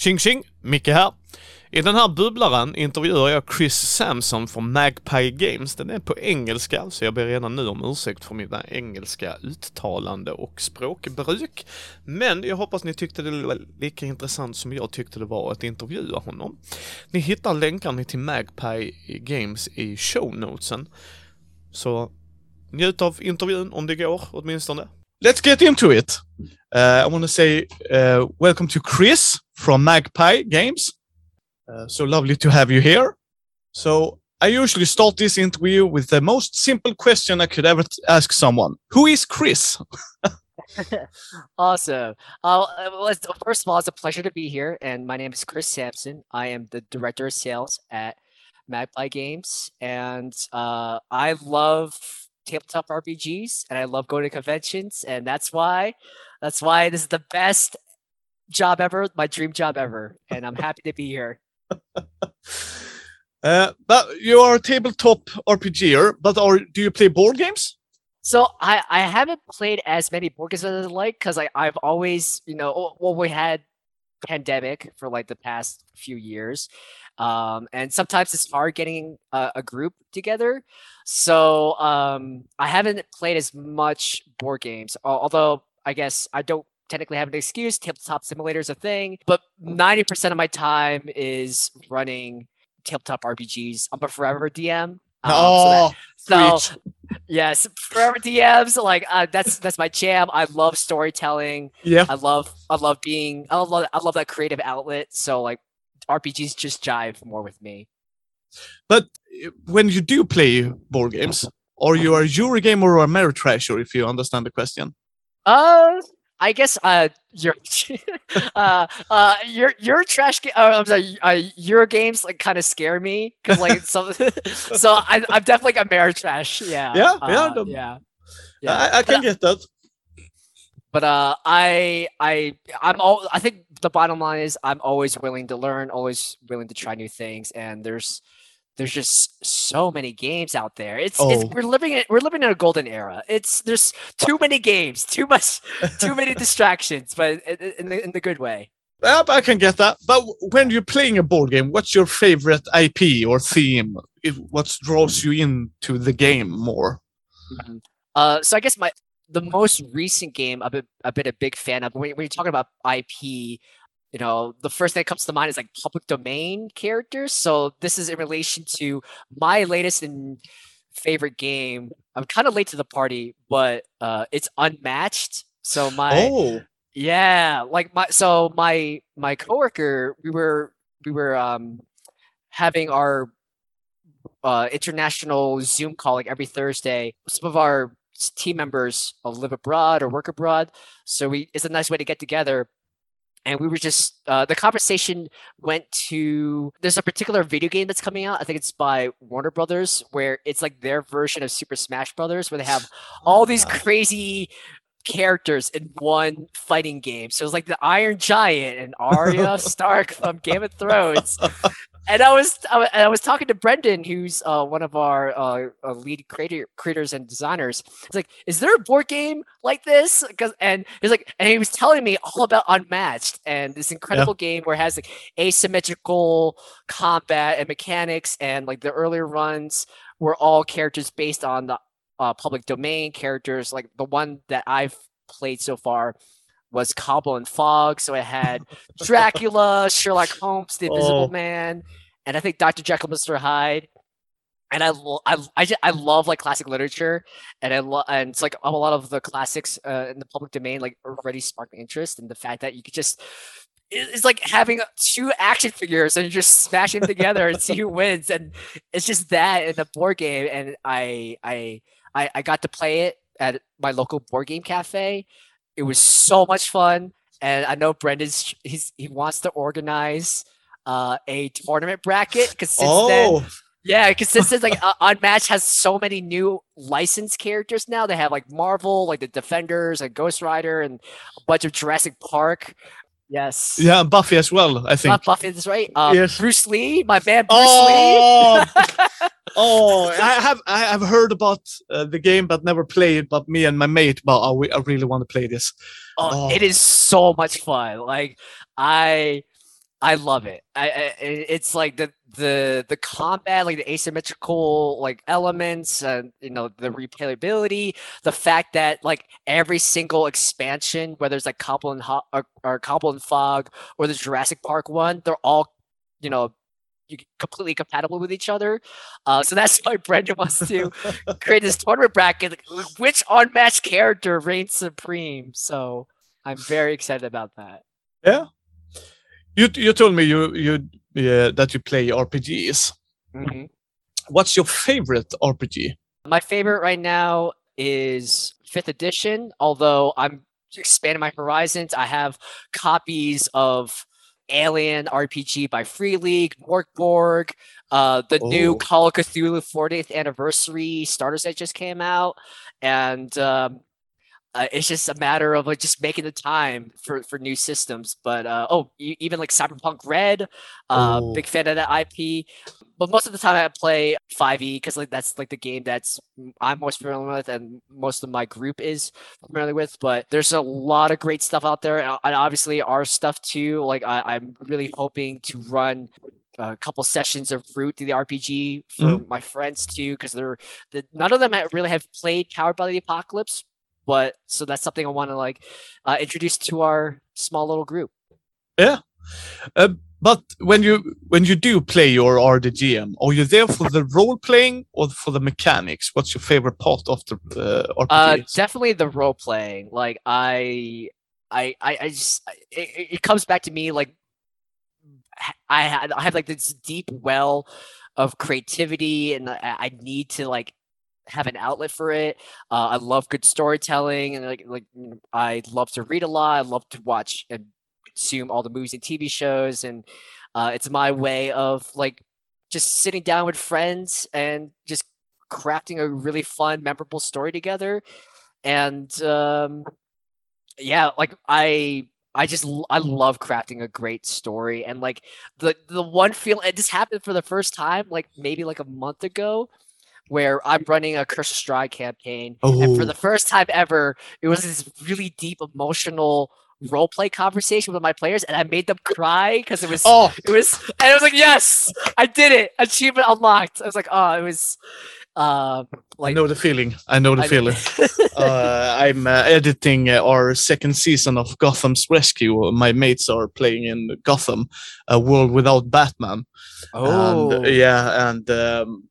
Tjing tjing! Micke här. I den här bubblaren intervjuar jag Chris Samson från Magpie Games. Den är på engelska, så jag ber redan nu om ursäkt för mina engelska uttalande och språkbruk. Men jag hoppas ni tyckte det var lika intressant som jag tyckte det var att intervjua honom. Ni hittar länkarna till Magpie Games i shownotesen. Så njut av intervjun om det går åtminstone. Let's get into it. Uh, I want to say uh, welcome to Chris from Magpie Games. Uh, so lovely to have you here. So I usually start this interview with the most simple question I could ever ask someone. Who is Chris? awesome. Uh, well, first of all, it's a pleasure to be here. And my name is Chris Sampson. I am the director of sales at Magpie Games. And uh, I love tabletop RPGs and I love going to conventions. And that's why, that's why this is the best job ever, my dream job ever. And I'm happy to be here. uh, but you are a tabletop RPGer, but are do you play board games? So I I haven't played as many board games as I like because I I've always you know well we had pandemic for like the past few years um, and sometimes it's hard getting a, a, group together so um, i haven't played as much board games although i guess i don't technically have an excuse. Tabletop Simulator is a thing, but 90% of my time is running tabletop RPGs. I'm a forever DM. Um, oh, so, that, so yes, forever DMs. Like uh, that's that's my jam. I love storytelling. Yeah, I love I love being I love I love that creative outlet. So like RPGs just jive more with me. But uh, when you do play board games, or you are a Eurogamer or a Ameritrasher, if you understand the question. Uh, I guess uh, your uh, uh, your your trash game. Uh, I'm sorry, uh, your games like kind of scare me because like some. so I, I'm definitely a mare trash. Yeah. Yeah. Uh, yeah. yeah. Yeah. I, I can but, get that. But uh, I I I'm all. I think the bottom line is I'm always willing to learn, always willing to try new things, and there's there's just so many games out there. It's, oh. it's, we're living in we're living in a golden era. It's there's too many games, too much, too many distractions, but in the, in the good way. I can get that. But when you're playing a board game, what's your favorite IP or theme? If, what draws you into the game more? Mm-hmm. Uh, so I guess my the most recent game I've been, I've been a big fan of. When, when you're talking about IP, you know, the first thing that comes to mind is like public domain characters. So this is in relation to my latest and favorite game. I'm kind of late to the party, but uh, it's unmatched. So my oh. yeah, like my so my my coworker, we were we were um having our uh international Zoom call like every Thursday. Some of our team members live abroad or work abroad, so we it's a nice way to get together and we were just uh, the conversation went to there's a particular video game that's coming out i think it's by warner brothers where it's like their version of super smash brothers where they have all these crazy characters in one fighting game. So it's like the iron giant and arya stark from game of thrones and I was I, I, was talking to Brendan, who's uh, one of our uh, uh, lead creator, creators and designers. He's like, "Is there a board game like this?" Because and he's like, and he was telling me all about Unmatched and this incredible yeah. game where it has like asymmetrical combat and mechanics, and like the earlier runs were all characters based on the uh, public domain characters. Like the one that I've played so far was Cobble and Fog. So it had Dracula, Sherlock Holmes, The Invisible oh. Man, and I think Dr. Jekyll, Mr. Hyde. And I, I, I, just, I love like classic literature, and I love, and it's like a lot of the classics uh, in the public domain like already sparked interest, and the fact that you could just it's like having two action figures and just smash them together and see who wins and it's just that in the board game and I, I i i got to play it at my local board game cafe it was so much fun, and I know Brendan's he's he wants to organize uh, a tournament bracket because since oh. then. Yeah, because since like uh, Unmatched has so many new licensed characters now. They have like Marvel, like the Defenders, and Ghost Rider, and a bunch of Jurassic Park. Yes. Yeah, Buffy as well. I think. Not Buffy is right. Um, yes. Bruce Lee, my man Bruce oh! Lee. oh, I have I have heard about uh, the game but never played. It. But me and my mate, but I, I really want to play this. Oh, oh, it is so much fun. Like I, I love it. I, I it's like the the the combat, like the asymmetrical like elements, and you know the replayability, the fact that like every single expansion, whether it's like Goblin Ho- or, or Cobble and Fog or the Jurassic Park one, they're all you know completely compatible with each other. Uh, so that's why Brendan wants to create this tournament bracket. Which unmatched character reigns supreme? So I'm very excited about that. Yeah, you you told me you you yeah, that you play RPGs. Mm-hmm. What's your favorite RPG? My favorite right now is fifth edition. Although I'm expanding my horizons, I have copies of Alien RPG by Free League, Mörk Borg, uh, the oh. new Call of Cthulhu 40th anniversary starters that just came out, and um, uh, it's just a matter of like just making the time for for new systems. But uh, oh, even like Cyberpunk Red, uh, oh. big fan of that IP. But most of the time I play 5e because like that's like the game that's I'm most familiar with and most of my group is familiar with. But there's a lot of great stuff out there, and obviously our stuff too. Like I, I'm really hoping to run a couple sessions of Root through the RPG for mm-hmm. my friends too, because they're the, none of them really have played Powered by the Apocalypse, but so that's something I want to like uh, introduce to our small little group. Yeah, uh, but when you when you do play your RDGM, are you there for the role playing or for the mechanics? What's your favorite part of the uh, RPG? Uh, definitely the role playing. Like I, I, I, I just it, it comes back to me like I had I have like this deep well of creativity and I, I need to like have an outlet for it. Uh, I love good storytelling and like like I love to read a lot. I love to watch and consume all the movies and TV shows, and uh, it's my way of like just sitting down with friends and just crafting a really fun, memorable story together. And um, yeah, like I I just I love crafting a great story and like the the one feel it just happened for the first time like maybe like a month ago where I'm running a Curse of Strahd campaign, oh. and for the first time ever, it was this really deep emotional role play conversation with my players, and I made them cry because it was oh it was and I was like yes I did it achievement unlocked. I was like oh it was. Uh, like, I know the feeling. I know the I feeling. uh, I'm uh, editing uh, our second season of Gotham's Rescue. My mates are playing in Gotham, a world without Batman. Oh, and, yeah, and um,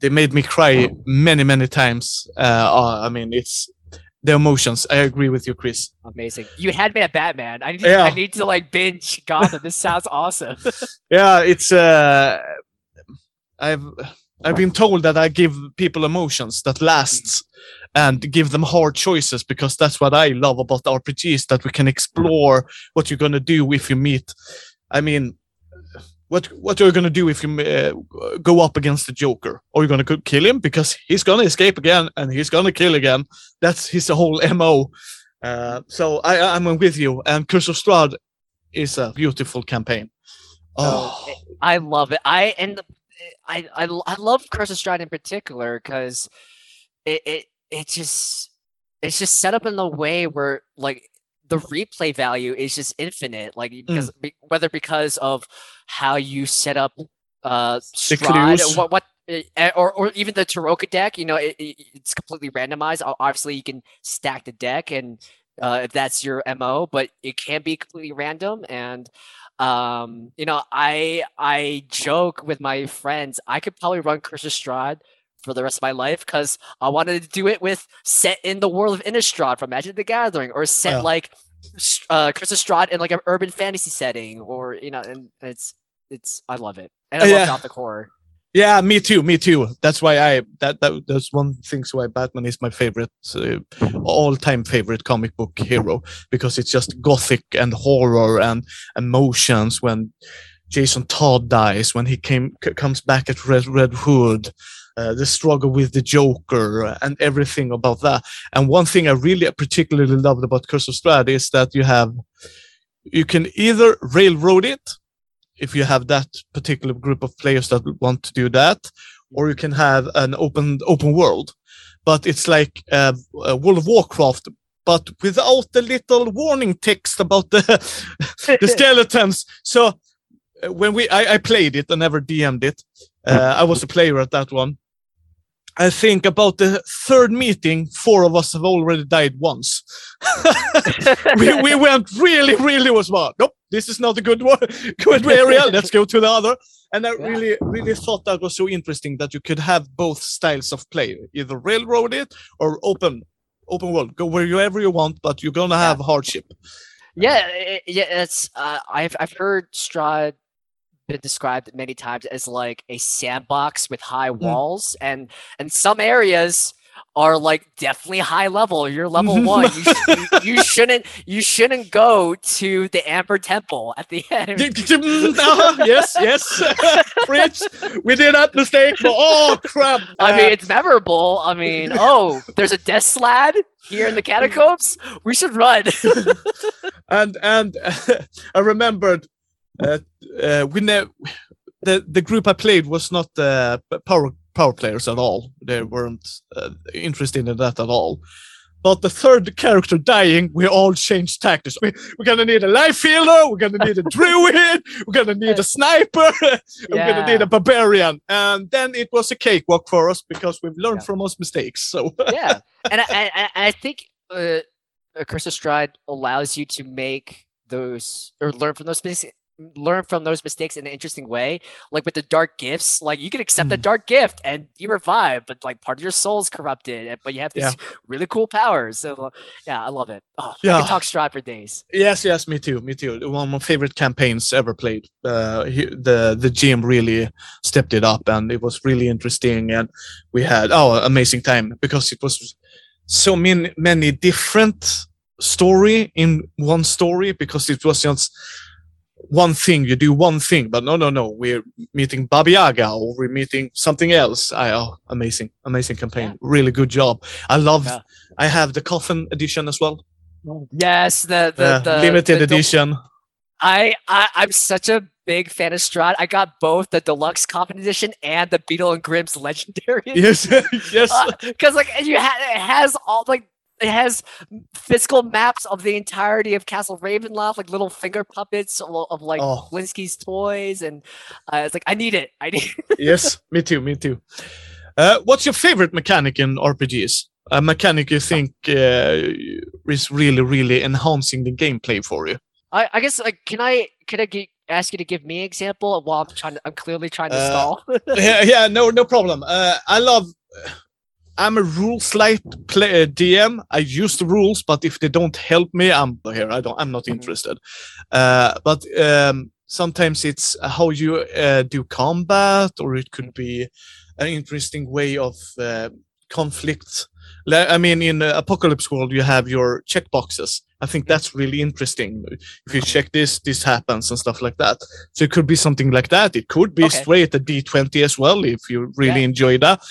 they made me cry many many times. Uh, uh, I mean, it's the emotions. I agree with you, Chris. Amazing. You had me at Batman. I need, yeah. I need to like binge Gotham. this sounds awesome. yeah, it's. Uh, I've I've been told that I give people emotions that lasts and give them hard choices because that's what I love about RPGs that we can explore what you're gonna do if you meet. I mean, what what are you gonna do if you uh, go up against the Joker? Are you gonna kill him because he's gonna escape again and he's gonna kill again? That's his whole mo. Uh, so I I'm with you. And Curse of Strahd is a beautiful campaign. Oh, oh I love it. I and I I I love Curse of Strahd in particular because it it it just it's just set up in the way where like the replay value is just infinite. Like because mm. whether because of how you set up uh Strahd, what what eh, or or even the Tarokka deck, you know, it, it, it's completely randomized. Obviously, you can stack the deck and uh, if that's your mo, but it can be completely random. And um, you know, I I joke with my friends, I could probably run Curse Strahd for the rest of my life because I wanted to do it with set in the world of Innistrad from Magic the Gathering or set oh. like uh Curse of in like an urban fantasy setting or you know and it's it's I love it and I uh, love yeah. Gothic horror. Yeah, me too, me too. That's why I that that that's one thing why Batman is my favorite uh, all-time favorite comic book hero because it's just gothic and horror and emotions when Jason Todd dies when he came c- comes back at Red Red Hood uh, the struggle with the Joker and everything about that. And one thing I really particularly loved about Curse of Strahd is that you have you can either railroad it if you have that particular group of players that want to do that, or you can have an open open world. But it's like uh, World of Warcraft but without the little warning text about the the skeletons. So uh, when we I, I played it, I never DM'd it. Uh, I was a player at that one. I think about the third meeting, four of us have already died once. we, we went really, really was well. Nope, this is not a good one, good area. Let's go to the other. And I Yeah. really, really thought that was so interesting that you could have both styles of play, either railroad it or open, open world. Go wherever you want, but you're gonna have hardship. Yeah, i- yeah, it's uh, I've I've heard Strahd been described many times as like a sandbox with high Mm. walls, and and some areas are like definitely high level. You're level one. You, sh- you, you shouldn't you shouldn't go to the Amber Temple at the end. Uh-huh, yes, yes, Fritz, we did that mistake. But oh crap! I Uh, mean, it's memorable. I mean, oh, there's a death slad here in the catacombs. We should run. and and I remembered uh, uh, we ne- the the group I played was not uh, power power players at all. They weren't uh, interested in that at all. But the third character dying, we all changed tactics. We, we're gonna need a life healer. We're gonna need a druid. We're gonna need a sniper. We're gonna need a barbarian. And then it was a cakewalk for us because we've learned Yeah. from our mistakes. So yeah, and I, I, I- I think uh, a Curse of Strahd allows you to make those or learn from those mistakes. Learn from those mistakes in an interesting way, like with the dark gifts. Like you can accept the Mm. dark gift and you revive, but like part of your soul's corrupted, but you have these Yeah. really cool powers. So yeah, I love it. Oh, I Yeah. can talk Strahd for days. Yes, yes, me too, me too. One of my favorite campaigns ever played. Uh, he, the the GM really stepped it up, and it was really interesting. And we had oh, amazing time because it was so many many different story in one story because it was just one thing. You do one thing, but no, no, no. We're meeting Baba Yaga or we're meeting something else. I oh, amazing, amazing campaign. Yeah. Really good job. I love. Yeah. I have the coffin edition as well. Yes, the the, Uh, the limited the edition. I, I I'm such a big fan of Strahd. I got both the deluxe coffin edition and the Beadle and Grimm's legendary. yes, yes. because like you ha- it has all like it has physical maps of the entirety of Castle Ravenloft, like little finger puppets of, of like Oh. Blinsky's toys, and uh, it's like I need it. I need. yes, me too, me too. Uh, what's your favorite mechanic in RPGs? A mechanic you think uh, is really, really enhancing the gameplay for you? I, I guess like can I can I gi- ask you to give me an example while I'm trying to I'm clearly trying to Uh, stall. yeah, yeah, no, no problem. Uh, I love. I'm a rules light play, uh, DM. I use the rules, but if they don't help me, I'm here. I don't. I'm not Mhm. interested. Uh, but um, sometimes it's how you uh, do combat, or it could be an interesting way of uh, conflict. I mean, in uh, Apocalypse World, you have your checkboxes. I think that's really interesting. If you check this, this happens and stuff like that. So it could be something like that. It could be Okay. straight a D20 as well if you really Yeah. enjoy that.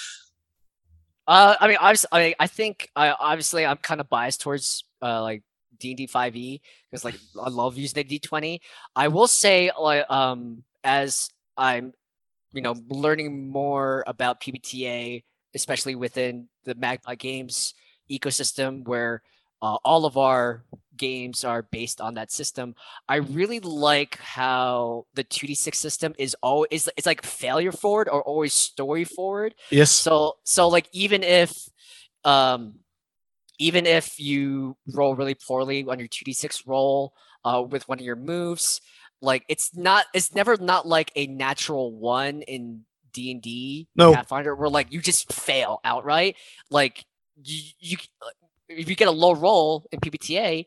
Uh, I mean, obviously, I, I think I obviously I'm kind of biased towards uh like D and D five E because like I love using D twenty. I will say like um as I'm you know learning more about PBTA, especially within the Magpie Games ecosystem, where uh, all of our games are based on that system. I really like how the two D six system is always it's like failure forward or always story forward. Yes. So so like even if um even if you roll really poorly on your 2d6 roll uh with one of your moves, like it's not it's never not like a natural one in D&D No. Pathfinder where like you just fail outright. Like you, you if you get a low roll in PBTA,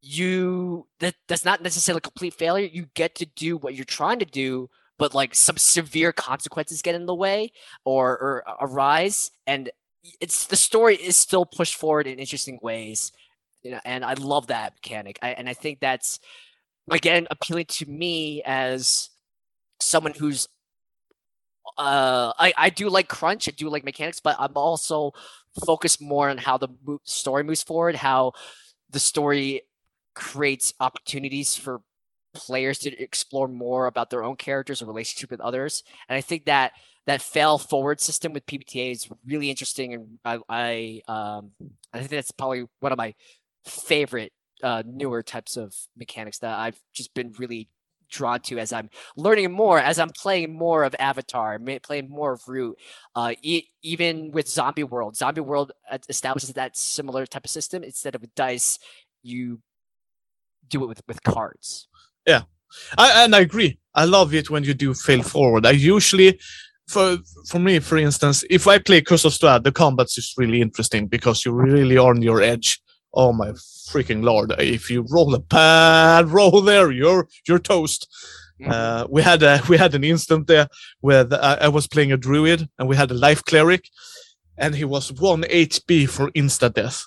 you that that's not necessarily a complete failure. You get to do what you're trying to do, but like some severe consequences get in the way or or arise, and it's the story is still pushed forward in interesting ways. You know, and I love that mechanic. I, and I think that's again appealing to me as someone who's uh I, I do like crunch i do like mechanics but i'm also focused more on how the story moves forward how the story creates opportunities for players to explore more about their own characters or relationship with others. And i think that that fail forward system with pbta is really interesting and i i um i think that's probably one of my favorite uh, newer types of mechanics that I've just been really drawn to as I'm learning more, as I'm playing more of Avatar, playing more of Root. Uh, e- even with Zombie World, Zombie World uh, establishes that similar type of system. Instead of dice, you do it with with cards. I, and I agree. I love it when you do fail forward. I usually, for for me, for instance, if I play Curse of Strahd, the combat's is really interesting because you really are on your edge. Oh my freaking lord! If you roll a bad roll there, you're you're toast. Mhm. Uh, we had a we had an instant there where the, I, I was playing a druid and we had a life cleric, and he was one HP for insta death.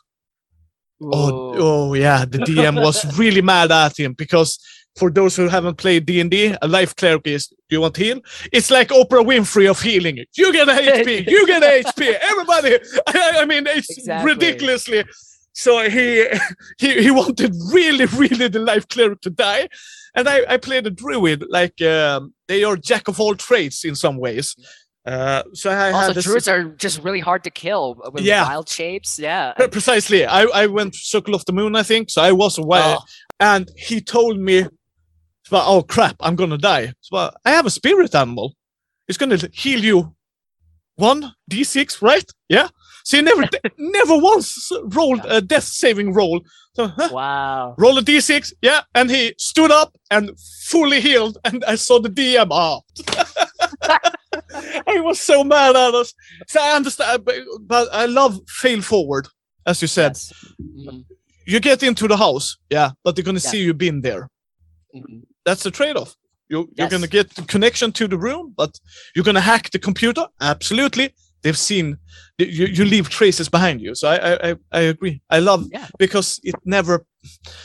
Oh, oh yeah, the DM was really mad at him because for those who haven't played D and D, a life cleric is. Do you want heal? It's like Oprah Winfrey of healing. You get a HP. you get a HP. Everybody. I, I mean, it's Exactly. ridiculously. So he he he wanted really really the life cleric to die, and I I played a druid like um, they are jack of all trades in some ways. Uh, so I Also, had a druids are just really hard to kill with Yeah. wild shapes. Yeah. Precisely. I, I went Circle of the Moon, I think. So I was aware. Oh. And he told me, well, oh crap, I'm gonna die. So I have a spirit animal. It's gonna heal you one d6, right? Yeah. So he never, never once rolled a death saving roll. So huh, Wow. roll a d6, yeah. And he stood up and fully healed. And I saw the DM. Ah. I was so mad at us. So I understand, but, but I love fail forward, as you said Yes. Mhm, you get into the house, yeah, but they're gonna Yeah. see you been there. mhm. That's the trade-off. You, You're gonna get the connection to the room, but you're gonna hack the computer. Absolutely, they've seen you. You leave traces behind you. So I, I, I, agree. I love Yeah. because it never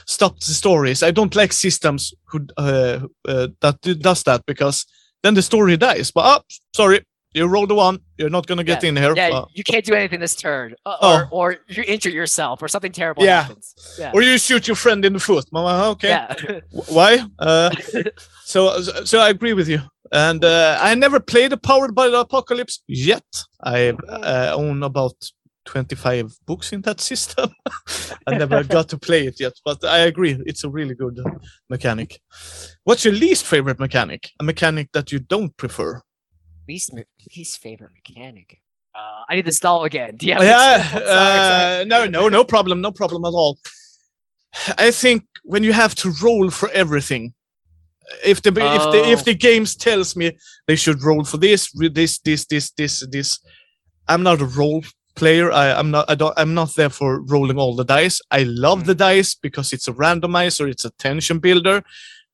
stops the stories. I don't like systems who uh, uh, that do- does that because then the story dies. But oh, sorry, you rolled a one. You're not gonna get in here. Yeah, Uh, you can't do anything this turn, uh, Oh. or or you injure yourself, or something terrible Yeah. happens. Yeah. or you shoot your friend in the foot. Okay. Yeah. Why? Uh, so, so I agree with you. And uh, I never played a Powered by the Apocalypse yet. I uh, own about 25 books in that system. I never got to play it yet, but I agree. It's a really good mechanic. What's your least favorite mechanic? A mechanic that you don't prefer? least least favorite mechanic. Uh, I need to stall again. Do you have yeah, sorry. uh, no, no, no problem, no problem at all. I think when you have to roll for everything, if the if the Oh. if the games tells me they should roll for this, this, this, this, this, this, I'm not a role player. I, I'm not. I don't. I'm not there for rolling all the dice. I love Mm. the dice because it's a randomizer. It's a tension builder.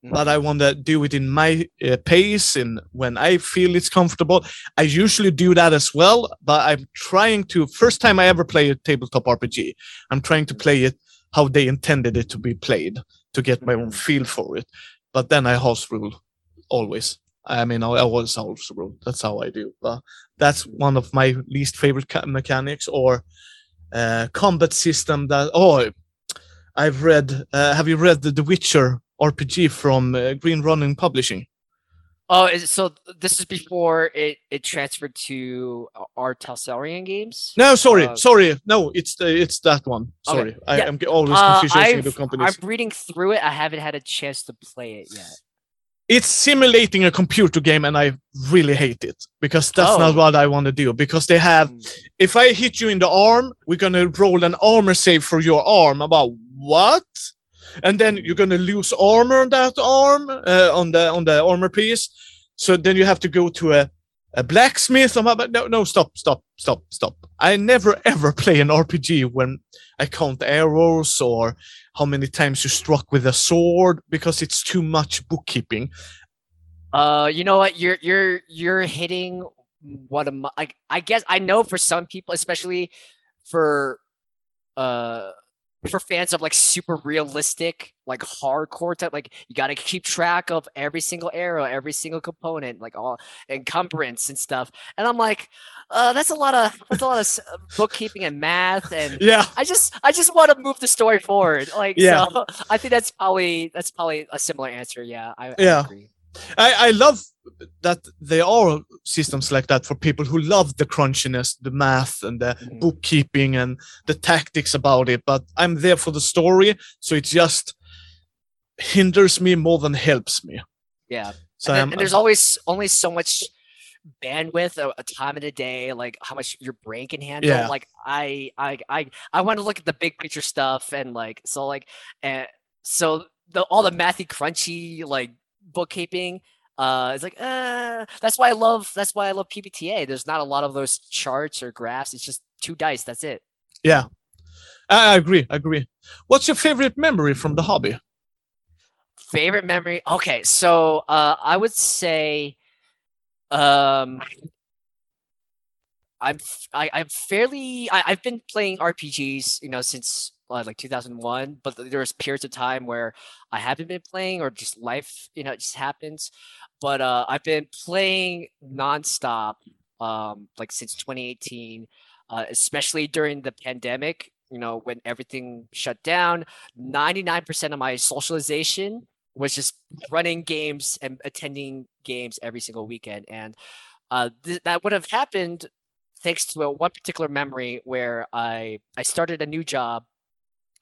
But I want to do it in my uh, pace and when I feel it's comfortable. I usually do that as well, but I'm trying to. First time I ever play a tabletop RPG, I'm trying to play it how they intended it to be played to get my own Mhm. feel for it. But then I house rule always. I mean, I always house rule. That's how I do. But that's one of my least favorite ca- mechanics or uh, combat system that. Oh, I've read. Uh, have you read the, the Witcher RPG from uh, Green Ronin Publishing? Oh, is, so this is before it, it transferred to uh, R. Talsorian games. No, sorry, Uh, sorry. No, it's the, it's that one. Okay, Sorry, I, yeah. I'm ge- always Uh, confusing I've- the companies. I'm reading through it. I haven't had a chance to play it yet. it's simulating a computer game and I really hate it because that's not Oh. what I want to do. Because they have, Mm. if I hit you in the arm, we're gonna roll an armor save for your arm. About what? And then you're gonna lose armor on that arm, uh, on the on the armor piece. So then you have to go to a a blacksmith. I'm about, no, no, stop, stop, stop, stop. I never ever play an RPG when I count arrows or how many times you struck with a sword because it's too much bookkeeping. Uh, you know what? You're you're you're hitting what my like I guess I know for some people, especially for uh for fans of like super realistic, like hardcore type, like you got to keep track of every single arrow, every single component, like all encumbrance and stuff. And I'm like, uh, that's a lot of that's a lot of uh, bookkeeping and math and Yeah, I just I just want to move the story forward. Like Yeah. so I think that's probably that's probably a similar answer. Yeah, I, I Yeah. agree. I, I love that there are systems like that for people who love the crunchiness, the math, and the Mhm. bookkeeping and the tactics about it. But I'm there for the story, so it just hinders me more than helps me. Yeah. So and, then- and there's always only so much bandwidth a, a time in a day like how much your brain can handle Yeah. like i i i i want to look at the big picture stuff and like so like and so the all the mathy crunchy like bookkeeping uh it's like uh that's why i love that's why i love pbta there's not a lot of those charts or graphs it's just two dice that's it Yeah, I agree. I agree. What's your favorite memory from the hobby? favorite memory okay so uh i would say um i'm f- I, i'm fairly I, i've been playing rpgs you know since uh, like 2001 but there was periods of time where i haven't been playing or just life you know it just happens. But uh i've been playing nonstop um like since 2018 uh, especially during the pandemic you know when everything shut down. 99% of my socialization was just running games and attending games every single weekend. And uh, th- that would have happened thanks to a, one particular memory where i i started a new job.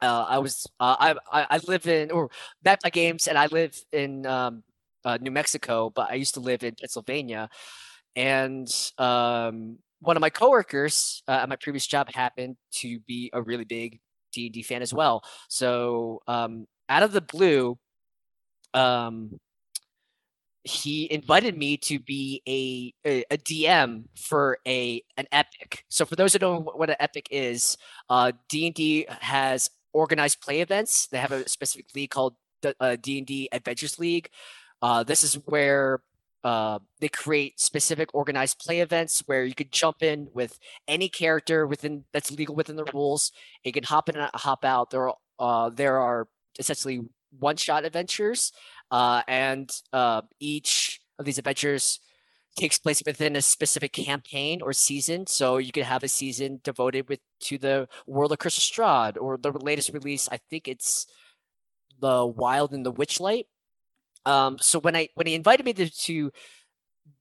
Uh, i was uh, I, I live in or met my games and i live in um, uh, new mexico but i used to live in pennsylvania. And um, one of my coworkers uh, at my previous job happened to be a really big d&d fan as well. So um, out of the blue um he invited me to be a, a a DM for a an epic. So for those who don't know what an epic is, uh D&D has organized play events. They have a specific league called the uh, D&D Adventures League. Uh this is where uh, they create specific organized play events where you could jump in with any character within that's legal within the rules. You can hop in and hop out. There are uh, there are essentially one shot adventures, uh, and uh, each of these adventures takes place within a specific campaign or season. So you could have a season devoted with to the world of Strahd or the latest release. I think it's the Wild and the Witchlight. Um, so when I when he invited me to, to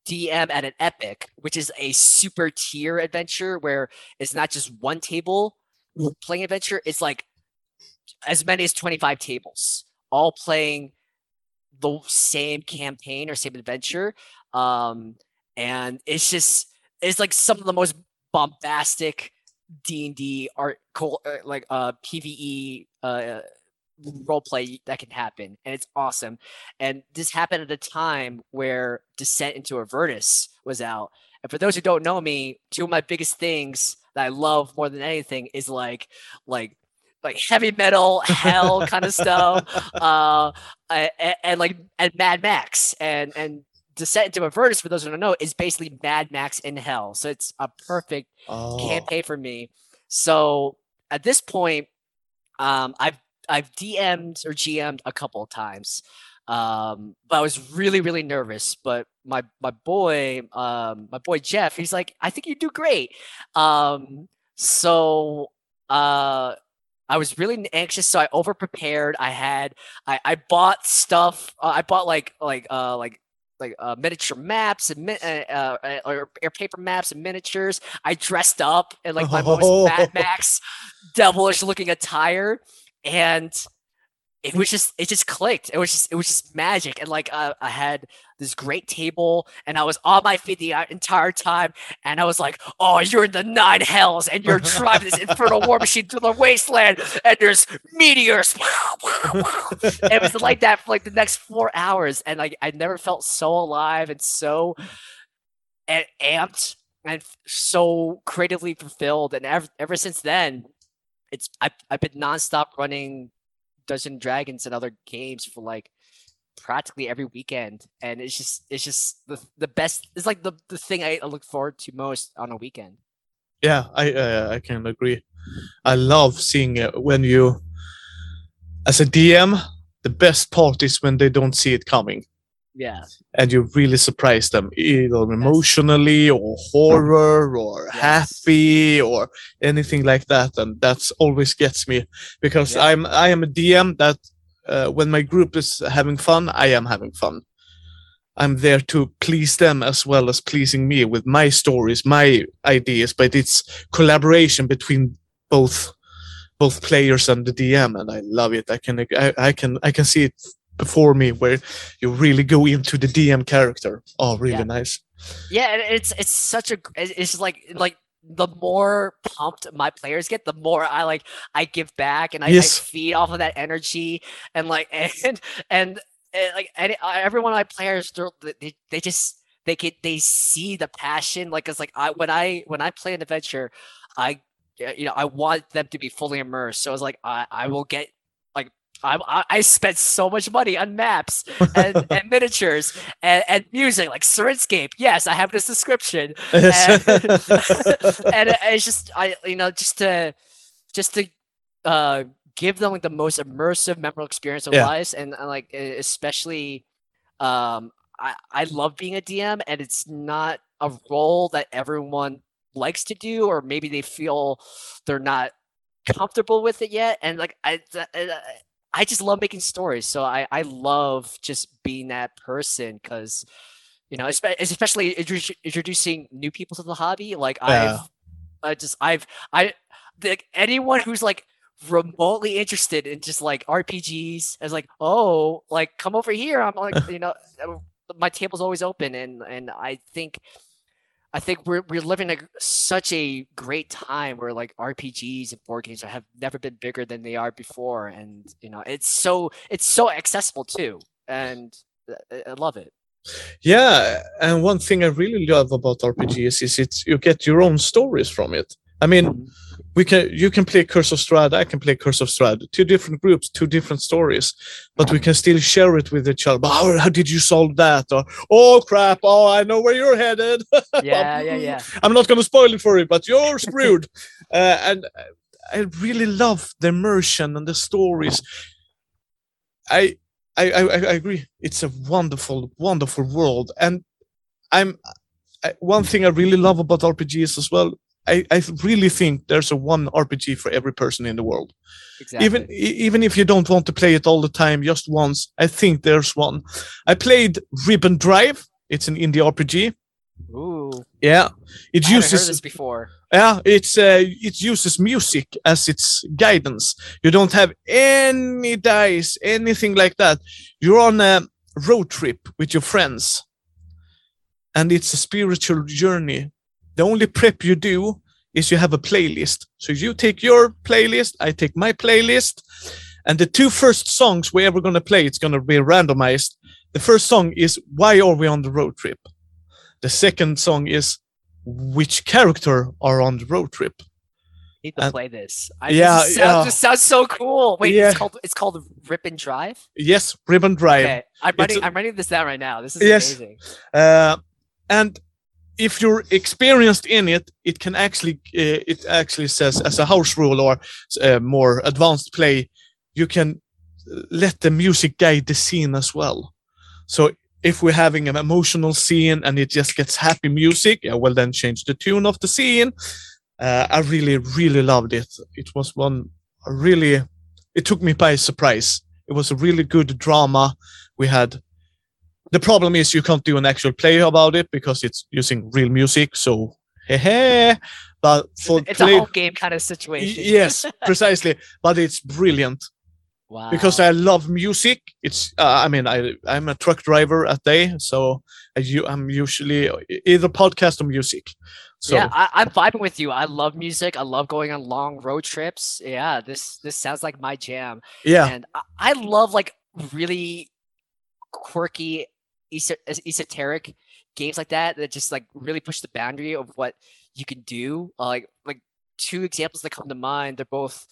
DM at an epic, which is a super tier adventure where it's not just one table playing adventure, it's like as many as 25 tables, all playing the same campaign or same adventure. Um, and it's just it's like some of the most bombastic D&D art co- uh, like uh PvE uh role play that can happen and it's awesome and this happened at a time where descent into avernus was out and for those who don't know me two of my biggest things that i love more than anything is like like like heavy metal hell kind of stuff uh and, and like and mad max and and descent into avernus for those who don't know is basically mad max in hell so it's a perfect Oh. campaign for me. So at this point, um, I've I've DM'd or GM'd a couple of times, um, but I was really really nervous. But my my boy, um, my boy Jeff, he's like, I think you do great. Um, so uh, I was really anxious, so I over prepared. I had I I bought stuff. Uh, I bought like like uh like like uh, miniature maps and uh, uh, or, or paper maps and miniatures. I dressed up in like my most Mad Max devilish looking attire, and it was just it just clicked. It was just it was just magic, and like uh, I had this great table, and I was on my feet the entire time, and I was like, "Oh, you're in the nine hells, and you're driving this infernal war machine through the wasteland, and there's meteors." it was like that for like the next four hours, and like I never felt so alive and so a- amped and so creatively fulfilled. And ever ever since then, it's I've, I've been nonstop running Dungeons and Dragons and other games for like practically every weekend, and it's just it's just the the best. It's like the the thing I look forward to most on a weekend. Yeah, I uh, I can agree. I love seeing it when you, as a DM, the best part is when they don't see it coming, Yeah, and you really surprise them, either emotionally or horror or Yes. happy or anything like that, and that's always gets me because Yeah. I'm I am a DM that uh, when my group is having fun, I am having fun. I'm there to please them as well as pleasing me with my stories, my ideas, but it's collaboration between both both players and the DM, and I love it. I can I, I can I can see it before me where you really go into the DM character. Oh, really Yeah. nice. Yeah, it's it's such a it's it's like like the more pumped my players get, the more I like I give back and I, Yes. I feed off of that energy and like and and, and like and every one of my players they they just they get they see the passion like it's like I when I when I play an adventure, I uh, you know I want them to be fully immersed. So it's like I I will get I I, I spent so much money on maps and, and miniatures and, and music like Syrinscape. Yes, I have this description and, and it's just I you know just to just to uh give them like the most immersive memorable experience of Yeah. lives and, uh, like especially um I I love being a DM and it's not a role that everyone likes to do or maybe they feel they're not comfortable with it yet and like I uh, I just love making stories so I I love just being that person cuz you know especially introducing new people to the hobby like Yeah. I've I just I've I like anyone who's like remotely interested in just like RPGs is like oh like come over here I'm like you know my table's always open and and I think I think we're we're living a, such a great time where like RPGs and board games have never been bigger than they are before and you know it's so it's so accessible too and uh, I- I love it Yeah, and one thing I really love about RPGs is it's you get your own stories from it. I mean, we can you can play Curse of Strahd, I can play Curse of Strahd. Two different groups, two different stories, but we can still share it with each other. But how, how did you solve that? Or oh crap! Oh, I know where you're headed. yeah yeah yeah I'm not going to spoil it for you, but you're screwed. uh, and I really love the immersion and the stories. I, I, I, I agree. It's a wonderful, wonderful world, and I'm. I, one thing I really love about RPGs as well. I, I really think there's a one RPG for every person in the world. exactly Even even if you don't want to play it all the time, just once, I think there's one. I played Ribbon Drive. It's an indie RPG. ooh Yeah, it I haven't heard uses this before yeah, it's uh, it uses music as its guidance. You don't have any dice, anything like that. You're on a road trip with your friends, and it's a spiritual journey. The only prep you do is you have a playlist. So you take your playlist, I take my playlist, and the two first songs we're ever gonna play, it's gonna be randomized. The first song is "Why Are We on the Road Trip." The second song is which character are on the road trip. I need to And- play this. I, yeah, this, sounds, yeah. this sounds so cool. Wait, Yeah. it's called it's called Ribbon Drive. Yes, Ribbon Drive. Okay, I'm writing. I'm writing this down right now. This is Yes. amazing. Uh, and if you're experienced in it, it can actually uh, it actually says as a house rule or uh, more advanced play, you can let the music guide the scene as well. So if we're having an emotional scene and it just gets happy music, yeah, well then change the tune of the scene. Uh, I really, really loved it. It was one really. It took me by surprise. It was a really good drama. We had the problem is you can't do an actual play about it because it's using real music. So, heh But for It's play, a home game kind of situation. yes, precisely. But it's brilliant Wow. because I love music. It's uh, I mean I I'm a truck driver at day, so I, am usually either podcast or music. So yeah, I, I'm vibing with you. I love music. I love going on long road trips. Yeah, this this sounds like my jam. yeah, And I, I love like really quirky, esoteric games like that that just like really push the boundary of what you can do. Uh, like like two examples that come to mind. They're both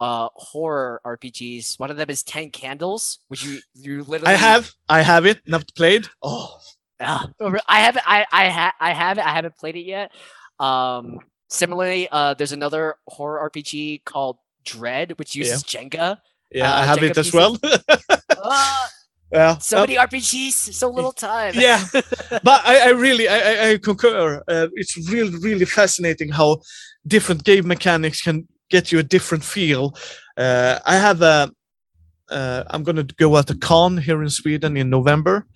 uh horror RPGs. One of them is Ten Candles, which you you literally I have I have it not played. Oh, Ah, I haven't. I I ha- I have it. I haven't played it yet. Um, similarly, uh, there's another horror RPG called Dread, which Yeah. uses Jenga. yeah, Uh, I have Jenga it as pieces. well. Ah, yeah, so uh, many RPGs, so little time. yeah but I, I really I, I- concur. Uh, it's really really fascinating how different game mechanics can get you a different feel. Uh, I have a. Uh, I'm going to go at a con here in Sweden in November,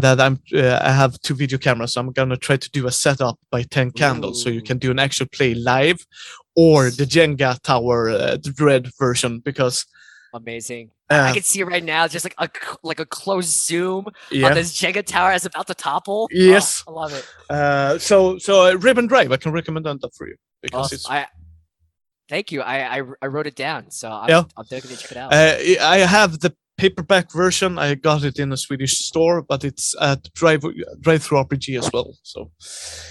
that I'm uh, I have two video cameras. So I'm gonna try to do a setup by ten candles, so you can do an actual play live, or the Jenga tower uh, the Dread version because Amazing. Uh, I can see it right now, just like a like a close zoom yeah. on this Jenga tower as about to topple. Oh, Yes. I love it. Uh, so so uh, Ribbon Drive, I can recommend that for you because Awesome. it's. I thank you. I, I I wrote it down, so I'm, Yeah. I'm definitely check it out. Uh, I I have the paperback version. I got it in a Swedish store, but it's at Drive DriveThruRPG as well. So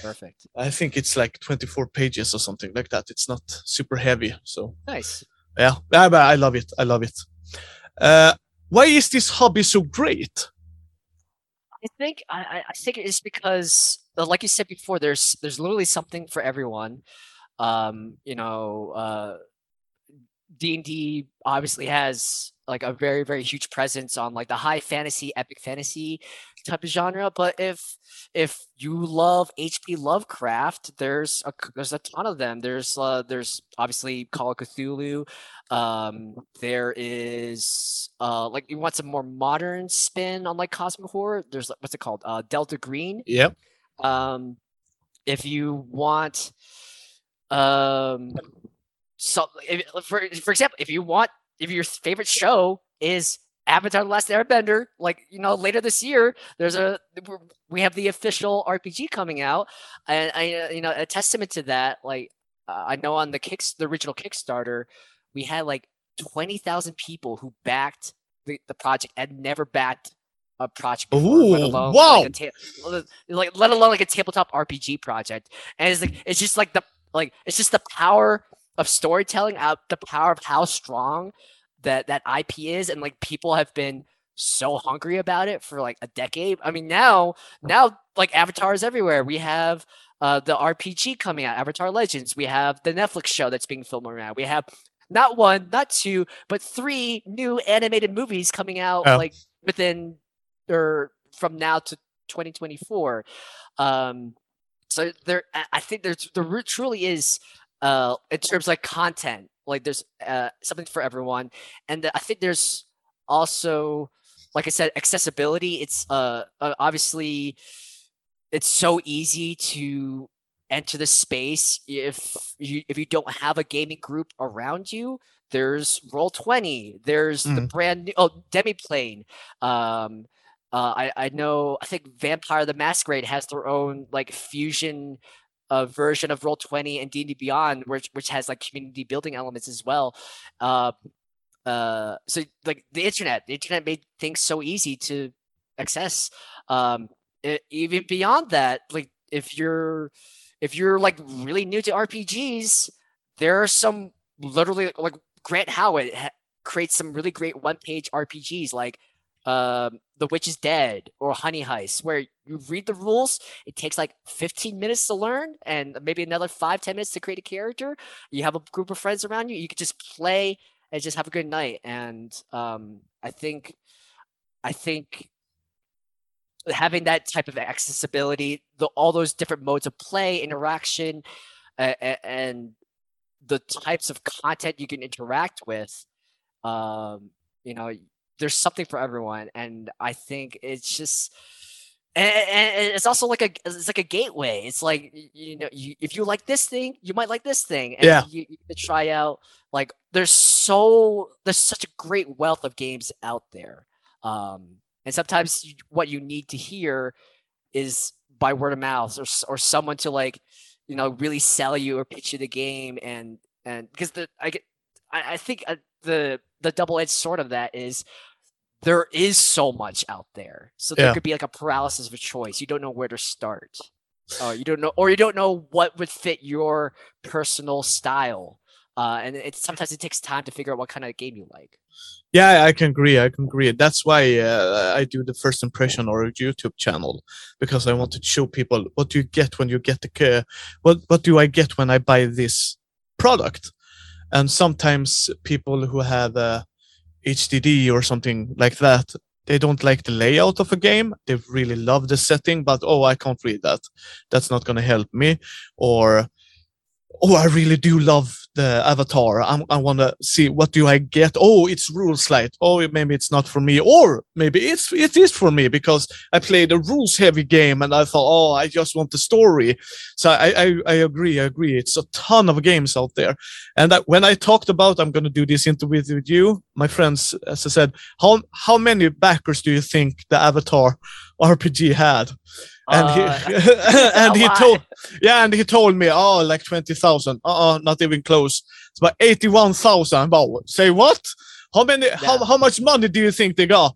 Perfect. I think it's like 24 pages or something like that. It's not super heavy. So Nice. yeah, yeah but I love it. I love it. Uh, why is this hobby so great? I think I, I think it's because, uh, like you said before, there's there's literally something for everyone. Um, you know, uh, D and D obviously has like a very very huge presence on like the high fantasy, epic fantasy type of genre. But if if you love H.P. Lovecraft, there's a there's a ton of them. There's uh, there's obviously Call of Cthulhu. Um, there is uh, like you want some more modern spin on like cosmic horror. There's what's it called? Uh, Delta Green. Yep. Um, if you want, um, so if, for for example, if you want, if your favorite show is Avatar: The Last Airbender, like you know, later this year, there's a we're- have the official RPG coming out, and I uh, you know a testament to that. Like uh, I know on the kicks the original Kickstarter, we had like twenty thousand people who backed the, the project and never backed a project before, let alone wow. like, a ta- like let alone like a tabletop RPG project. And it's like it's just like the like it's just the power of storytelling out the power of how strong that that IP is and like people have been so hungry about it for like a decade. I mean now now like avatars everywhere. We have uh the RPG coming out, Avatar Legends. We have the Netflix show that's being filmed right now. We have not one, not two, but three new animated movies coming out Yeah. like within or from now to 2024. Um so there I- think there's there re- truly is uh in terms of like content like there's uh something for everyone. And i think there's also like i said accessibility. It's uh, uh obviously it's so easy to enter the space. If you if you don't have a gaming group around you there's roll 20 there's the Mm. brand new oh demiplane. Um uh, I, I know I think Vampire the Masquerade has their own like fusion uh, version of Roll Twenty and D and D Beyond, which which has like community building elements as well. Uh, uh, so like the internet, the internet made things so easy to access. Um, e- even beyond that, like if you're if you're like really new to RPGs, there are some literally like Grant Howitt ha- creates some really great one page RPGs like um, The Witch is Dead or Honey Heist, where you read the rules. It takes like 15 minutes to learn and maybe another five, 10 minutes to create a character. You have a group of friends around you. You could just play and just have a good night. And um, I think, I think having that type of accessibility, the, all those different modes of play, interaction, uh, and the types of content you can interact with, um, you know, there's something for everyone, and I think it's just. And, and it's also like a it's like a gateway. It's like you know, you, if you like this thing, you might like this thing, and Yeah. you, you could try out. Like, there's so there's such a great wealth of games out there, um, and sometimes you, what you need to hear is by word of mouth or or someone to like, you know, really sell you or pitch you the game, and and because the I get I, I think uh, the the double edged sword of that is there is so much out there, so there Yeah. could be like a paralysis of choice. You don't know where to start, or you don't know, or you don't know what would fit your personal style. Uh, and it sometimes it takes time to figure out what kind of game you like. Yeah, I can agree. I can agree. That's why uh, I do the first impression or a YouTube channel because I want to show people what do you get when you get the ca- what what do I get when I buy this product, and sometimes people who have uh, HDD or something like that they don't like the layout of a game. They really love the setting, but oh, I can't read that. That's not going to help me. Or oh, I really do love the avatar. I'm, I want to see what do I get. Oh, it's rules light. Oh, maybe it's not for me, or maybe it's it is for me because I played a rules heavy game and I thought, oh, I just want the story. So I I, I agree. I agree. It's a ton of games out there. And when I talked about I'm going to do this interview with you, my friends, as I said, how how many backers do you think the Avatar RPG had? And Uh, he and he told yeah, and he told me, oh, like 20,000. Uh-uh, not even close. It's about 81,000. About, say what? How many, how, how much money do you think they got?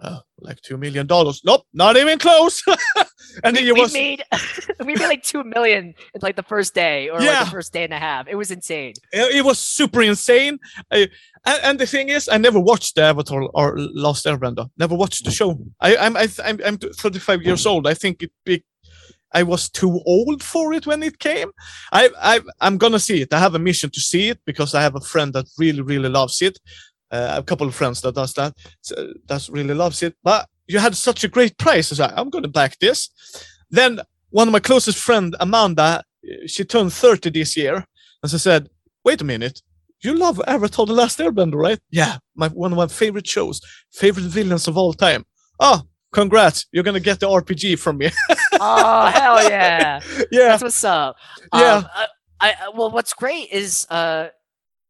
Uh, like $2 million. Nope, not even close. and then you we was, made we made like two million in like the first day or like the first day and a half. It was insane. it it was super insane. I, and, and the thing is, I never watched the Avatar or Last Airbender. Never watched the show. I, I'm, I, I'm, I'm 35 years old. I think it be, I was too old for it when it came. I, I, I'm gonna see it. I have a mission to see it because I have a friend that really, really loves it. Uh, a couple of friends that does that, so, that really loves it. But you had such a great price. I I'm gonna back this. Then one of my closest friend, Amanda, uh, she turned 30 this year, and she said, "Wait a minute, you love Avatar: The Last Airbender, right? Yeah, my one of my favorite shows, favorite villains of all time. Oh, congrats! You're gonna get the RPG from me. Oh hell yeah! yeah, That's what's up. Yeah. Um, I, I well, what's great is uh,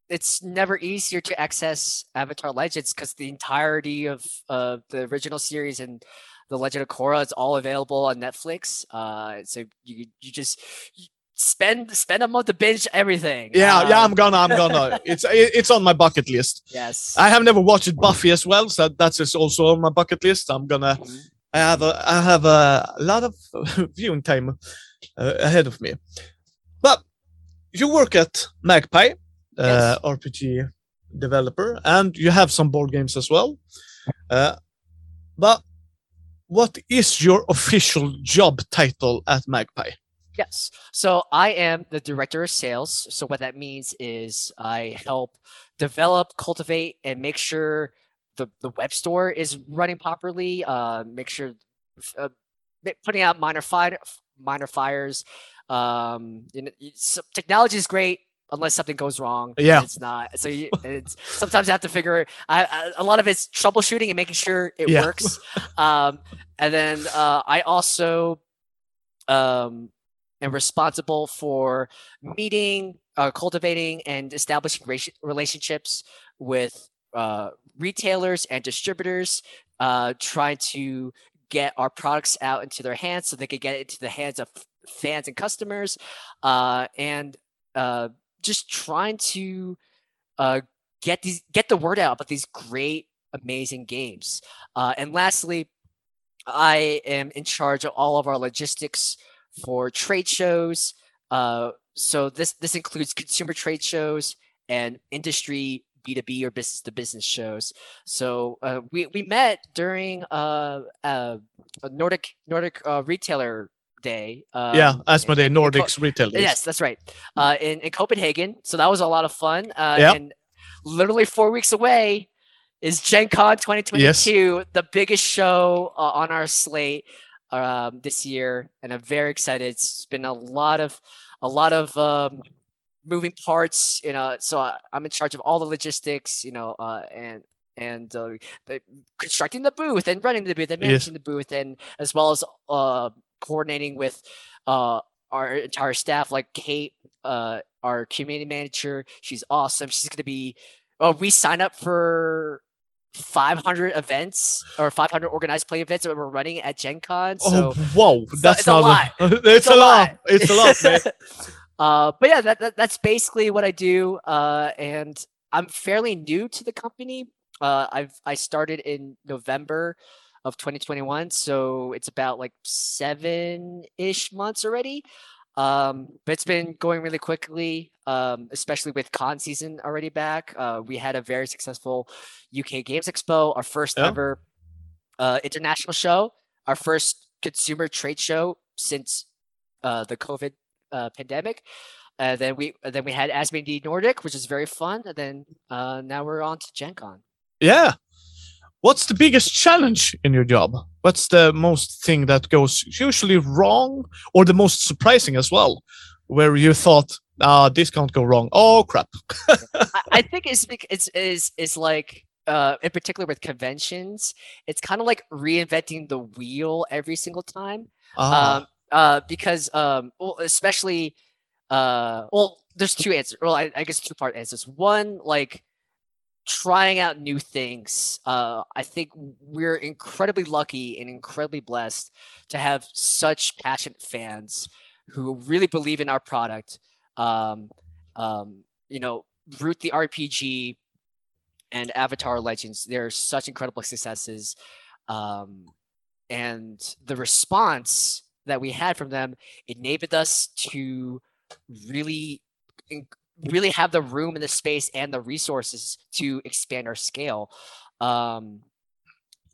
it's never easier to access Avatar Legends because the entirety of uh the original series and the Legend of Korra is all available on Netflix. Uh, so you you just you spend spend a month to binge everything. yeah, yeah. Um, I'm gonna, I'm gonna. It's it, it's on my bucket list. yes. I have never watched Buffy as well, so that's also on my bucket list. I'm gonna. Mhm. I have a I have a lot of viewing time uh, ahead of me. But you work at Magpie, uh, RPG developer, and you have some board games as well. Uh, but what is your official job title at Magpie? Yes. So I am the director of sales. So what that means is I help develop, cultivate, and make sure the, the web store is running properly. Uh, make sure uh, putting out minor fire minor fires. Um, you know, technology is great unless something goes wrong. Yeah. it's not. So you, it's sometimes I have to figure. I, I, a lot of it's troubleshooting and making sure it Yeah. works. Um, and then uh, I also um, am responsible for meeting, uh, cultivating, and establishing relationships with uh, retailers and distributors, uh, trying to get our products out into their hands so they could get it into the hands of fans and customers, uh, and uh, just trying to uh, get these get the word out about these great, amazing games. Uh, and lastly, I am in charge of all of our logistics for trade shows. Uh, so this this includes consumer trade shows and industry B2B or business to business shows. So uh, we we met during uh, uh, a Nordic Nordic uh, retailer day. yeah, um, Day, in Co- Nordics retail. Days. Yes, that's right. Uh, in, in Copenhagen. So that was a lot of fun. Uh, Yep. And literally four weeks away is Gen Con 2022, the biggest show uh, on our slate um, this year. And I'm very excited. It's been a lot of, a lot of um, moving parts, you know, so I, I'm in charge of all the logistics, you know, uh, and, and uh, constructing the booth and running the booth and Yes. managing the booth and as well as uh, coordinating with uh, our entire staff, like Kate, uh, our community manager. She's awesome. She's gonna be. Oh, we sign up for 500 events or 500 organized play events that we're running at Gen Con. So oh, whoa, that's it's a not lot. it's, a lot. It's a lot, man. uh, but yeah, that, that that's basically what I do. Uh, and I'm fairly new to the company. Uh, I've I started in November of 2021, so it's about like seven ish months already. Um, but it's been going really quickly, um, especially with con season already back. Uh, we had a very successful UK Games Expo, our first Yeah. ever uh, international show, our first consumer trade show since uh, the COVID uh, pandemic. And then we then we had Asmodee Nordic, which is very fun. And then uh, now we're on to Gen Con. Yeah. What's the biggest challenge in your job? What's the most thing that goes usually wrong or the most surprising as well? where you thought, ah, this can't go wrong. Oh crap! I, think it's it's is is like uh in particular with conventions, it's kind of like reinventing the wheel every single time. Ah, Um uh because um well especially uh well there's two answers. Well I, I guess two part answers. One like trying out new things. Uh I think we're incredibly lucky and incredibly blessed to have such passionate fans who really believe in our product. Um um you know Root the RPG and Avatar Legends, they're such incredible successes. Um, and the response that we had from them enabled us to really, really have the room and the space and the resources to expand our scale. Um,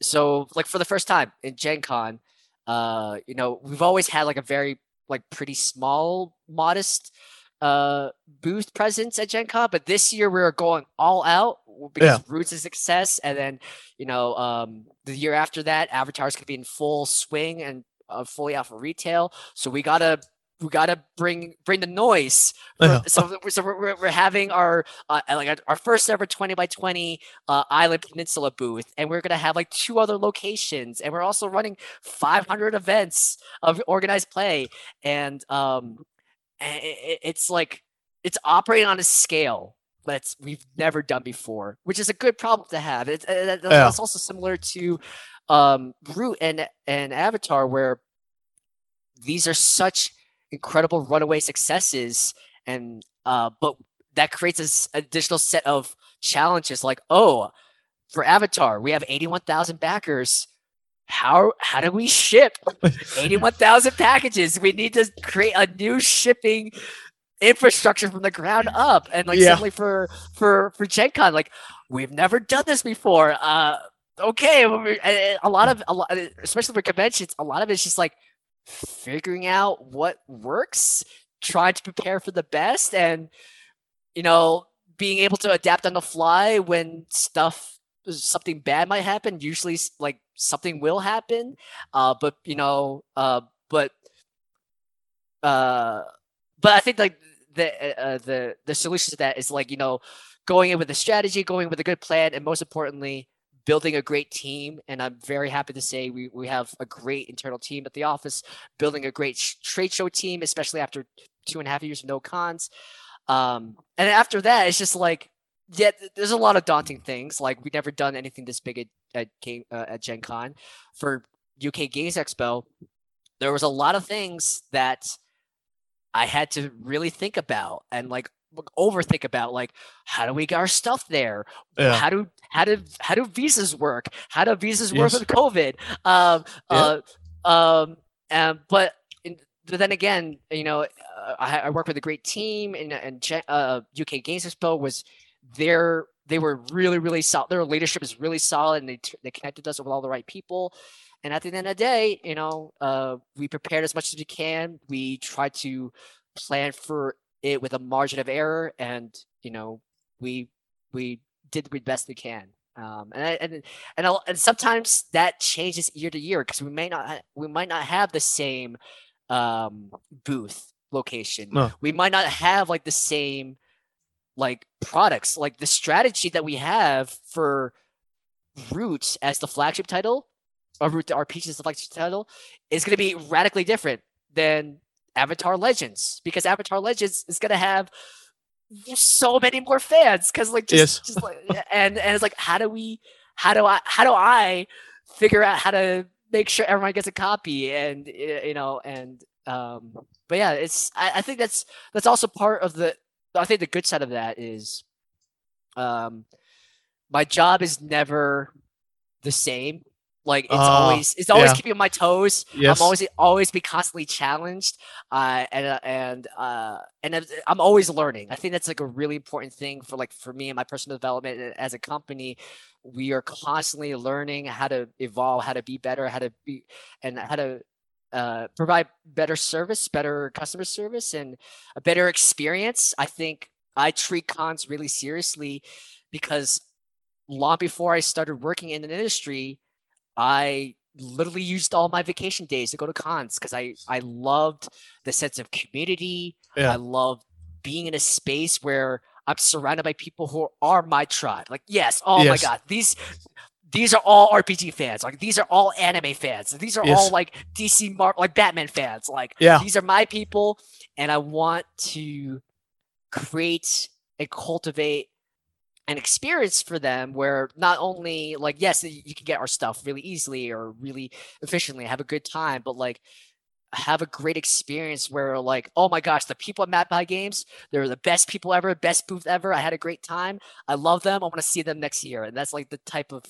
so, like for the first time in Gen Con, uh, you know, we've always had like a very like pretty small, modest uh booth presence at Gen Con, but this year we're going all out because Roots is success, and then you know um the year after that, Avatar's gonna be in full swing and uh, fully out for retail. So we gotta we gotta bring bring the noise. Yeah. So so we're, we're, having our uh, like our- first ever twenty by twenty uh, Island Peninsula booth, and we're gonna have like two other locations, and we're also running five hundred events of organized play, and um it, it- it's like it's operating on a scale that we've never done before, which is a good problem to have. It's, uh, that- Yeah. that's also similar to um, Root and and Avatar, where these are such incredible runaway successes, and uh, but that creates this additional set of challenges. Like, oh, for Avatar, we have eighty-one thousand backers. How how do we ship 81,000 packages. We need to create a new shipping infrastructure from the ground up. And like Yeah. suddenly for for for Gen Con, like we've never done this before. Uh okay, well, we- and- and a lot of a lot especially for conventions, a lot of it's just like figuring out what works, trying to prepare for the best and you know, being able to adapt on the fly when stuff something bad might happen. Usually like something will happen uh but you know uh but uh but i think like the uh, the the solution to that is like you know going in with a strategy going with a good plan and most importantly building a great team and i'm very happy to say we, we have a great internal team at the office building a great sh- trade show team especially after two and a half years of no cons. Um and after that it's just like yeah there's a lot of daunting things. Like we've never done anything this big at at, uh, at gen con. For uk games expo there was a lot of things that I had to really think about and like overthink about like how do we get our stuff there? Yeah. How do how do how do visas work? How do visas work Yes. with COVID? Um, Yeah. uh, um, um, but but then again, you know, uh, I, I work with a great team, and and uh, UK Games Expo was their they were really really solid. Their leadership is really solid, and they they connected us with all the right people. And at the end of the day, you know, uh, we prepared as much as we can. We tried to plan for it with a margin of error, and you know, we we did the best we can. Um, and I, and and I'll, and sometimes that changes year to year because we may not we might not have the same um, booth location. No. We might not have like the same like products. Like the strategy that we have for Root as the flagship title, or Root RPG as the flagship title, is going to be radically different than Avatar Legends because Avatar Legends is going to have so many more fans because like just, Yes. just like and and it's like how do we how do I how do I figure out how to make sure everyone gets a copy and you know and um but yeah it's I, I think that's that's also part of the I think the good side of that is um my job is never the same like it's Ah, always it's always yeah. keeping on my toes Yes. I'm always always be constantly challenged, uh, and uh, and uh, and I'm- I'm always learning. I think that's like a really important thing for like for me and my personal development as a company. We are constantly learning how to evolve, how to be better, how to be, and how to uh, provide better service, better customer service, and a better experience. I think I treat cons really seriously because long before I started working in an industry, I literally used all my vacation days to go to cons because I I loved the sense of community. Yeah. I loved being in a space where I'm surrounded by people who are my tribe. Like, yes, oh my god, these these are all RPG fans. Like, these are all anime fans. These are all like DC Mar like Batman fans. Like, Yeah. these are my people, and I want to create and cultivate an experience for them where not only like yes you can get our stuff really easily or really efficiently have a good time but like have a great experience where like oh my gosh the people at Magpie Games they're the best people ever best booth ever. I had a great time. I love them. I want to see them next year. And that's like the type of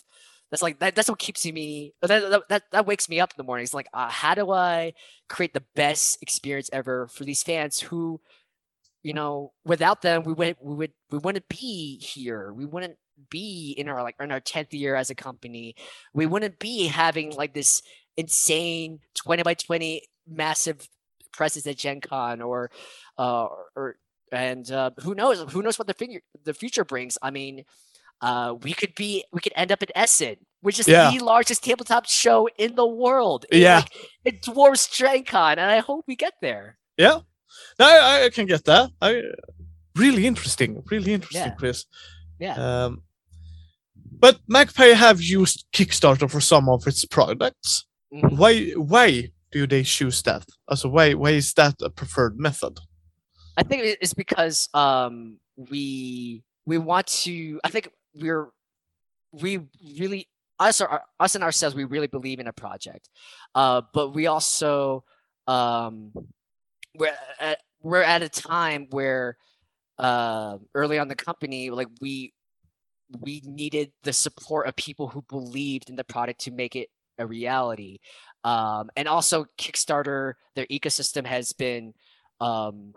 that's like that, that's what keeps me that, that, that, wakes me up in the mornings like uh, how do I create the best experience ever for these fans who you know, without them, we would we would we wouldn't be here. We wouldn't be in our like in our tenth year as a company. We wouldn't be having like this insane twenty by twenty massive presence at Gen Con or uh or and uh, who knows who knows what the figure the future brings. I mean, uh, we could be we could end up at Essen, which is Yeah. the largest tabletop show in the world. It, Yeah. like, it dwarfs Gen Con, and I hope we get there. Yeah, no, I, I can get that. I really interesting, really interesting, Yeah. Chris. Yeah. Um, but Magpie have used Kickstarter for some of its products. Mhm. Why? Why do they choose that? Also, why? Why is that a preferred method? I think it's because um we we want to I think we're we really us or us and ourselves we really believe in a project. Uh but we also um we're at, we're at a time where uh early on the company like we we needed the support of people who believed in the product to make it a reality. Um and also Kickstarter their ecosystem has been um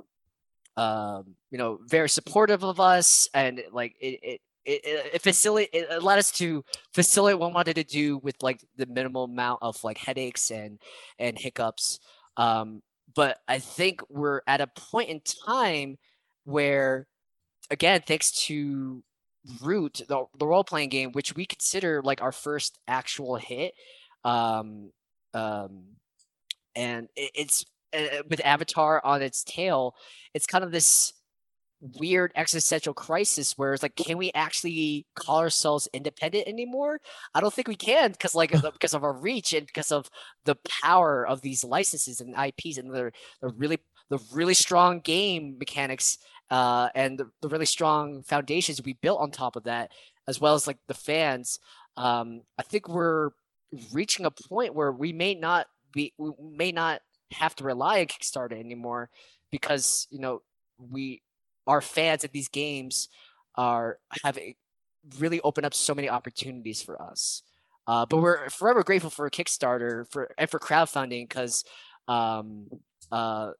um, you know, very supportive of us, and like it, it, it, it, it facilitate, it allowed us to facilitate what we wanted to do with like the minimal amount of like headaches and and hiccups. Um, but I think we're at a point in time where, again, thanks to Root, the, the role playing game, which we consider like our first actual hit, um, um, and it, it's uh, with Avatar on its tail, it's kind of this weird existential crisis where it's like, can we actually call ourselves independent anymore? I don't think we can because like because of our reach and because of the power of these licenses and IPs and the the really the really strong game mechanics uh, and the, the really strong foundations we built on top of that, as well as like the fans. Um, I think we're reaching a point where we may not be we may not have to rely on Kickstarter anymore because you know we our fans of these games are have really opened up so many opportunities for us. Uh, but we're forever grateful for Kickstarter for and for crowdfunding because um, uh,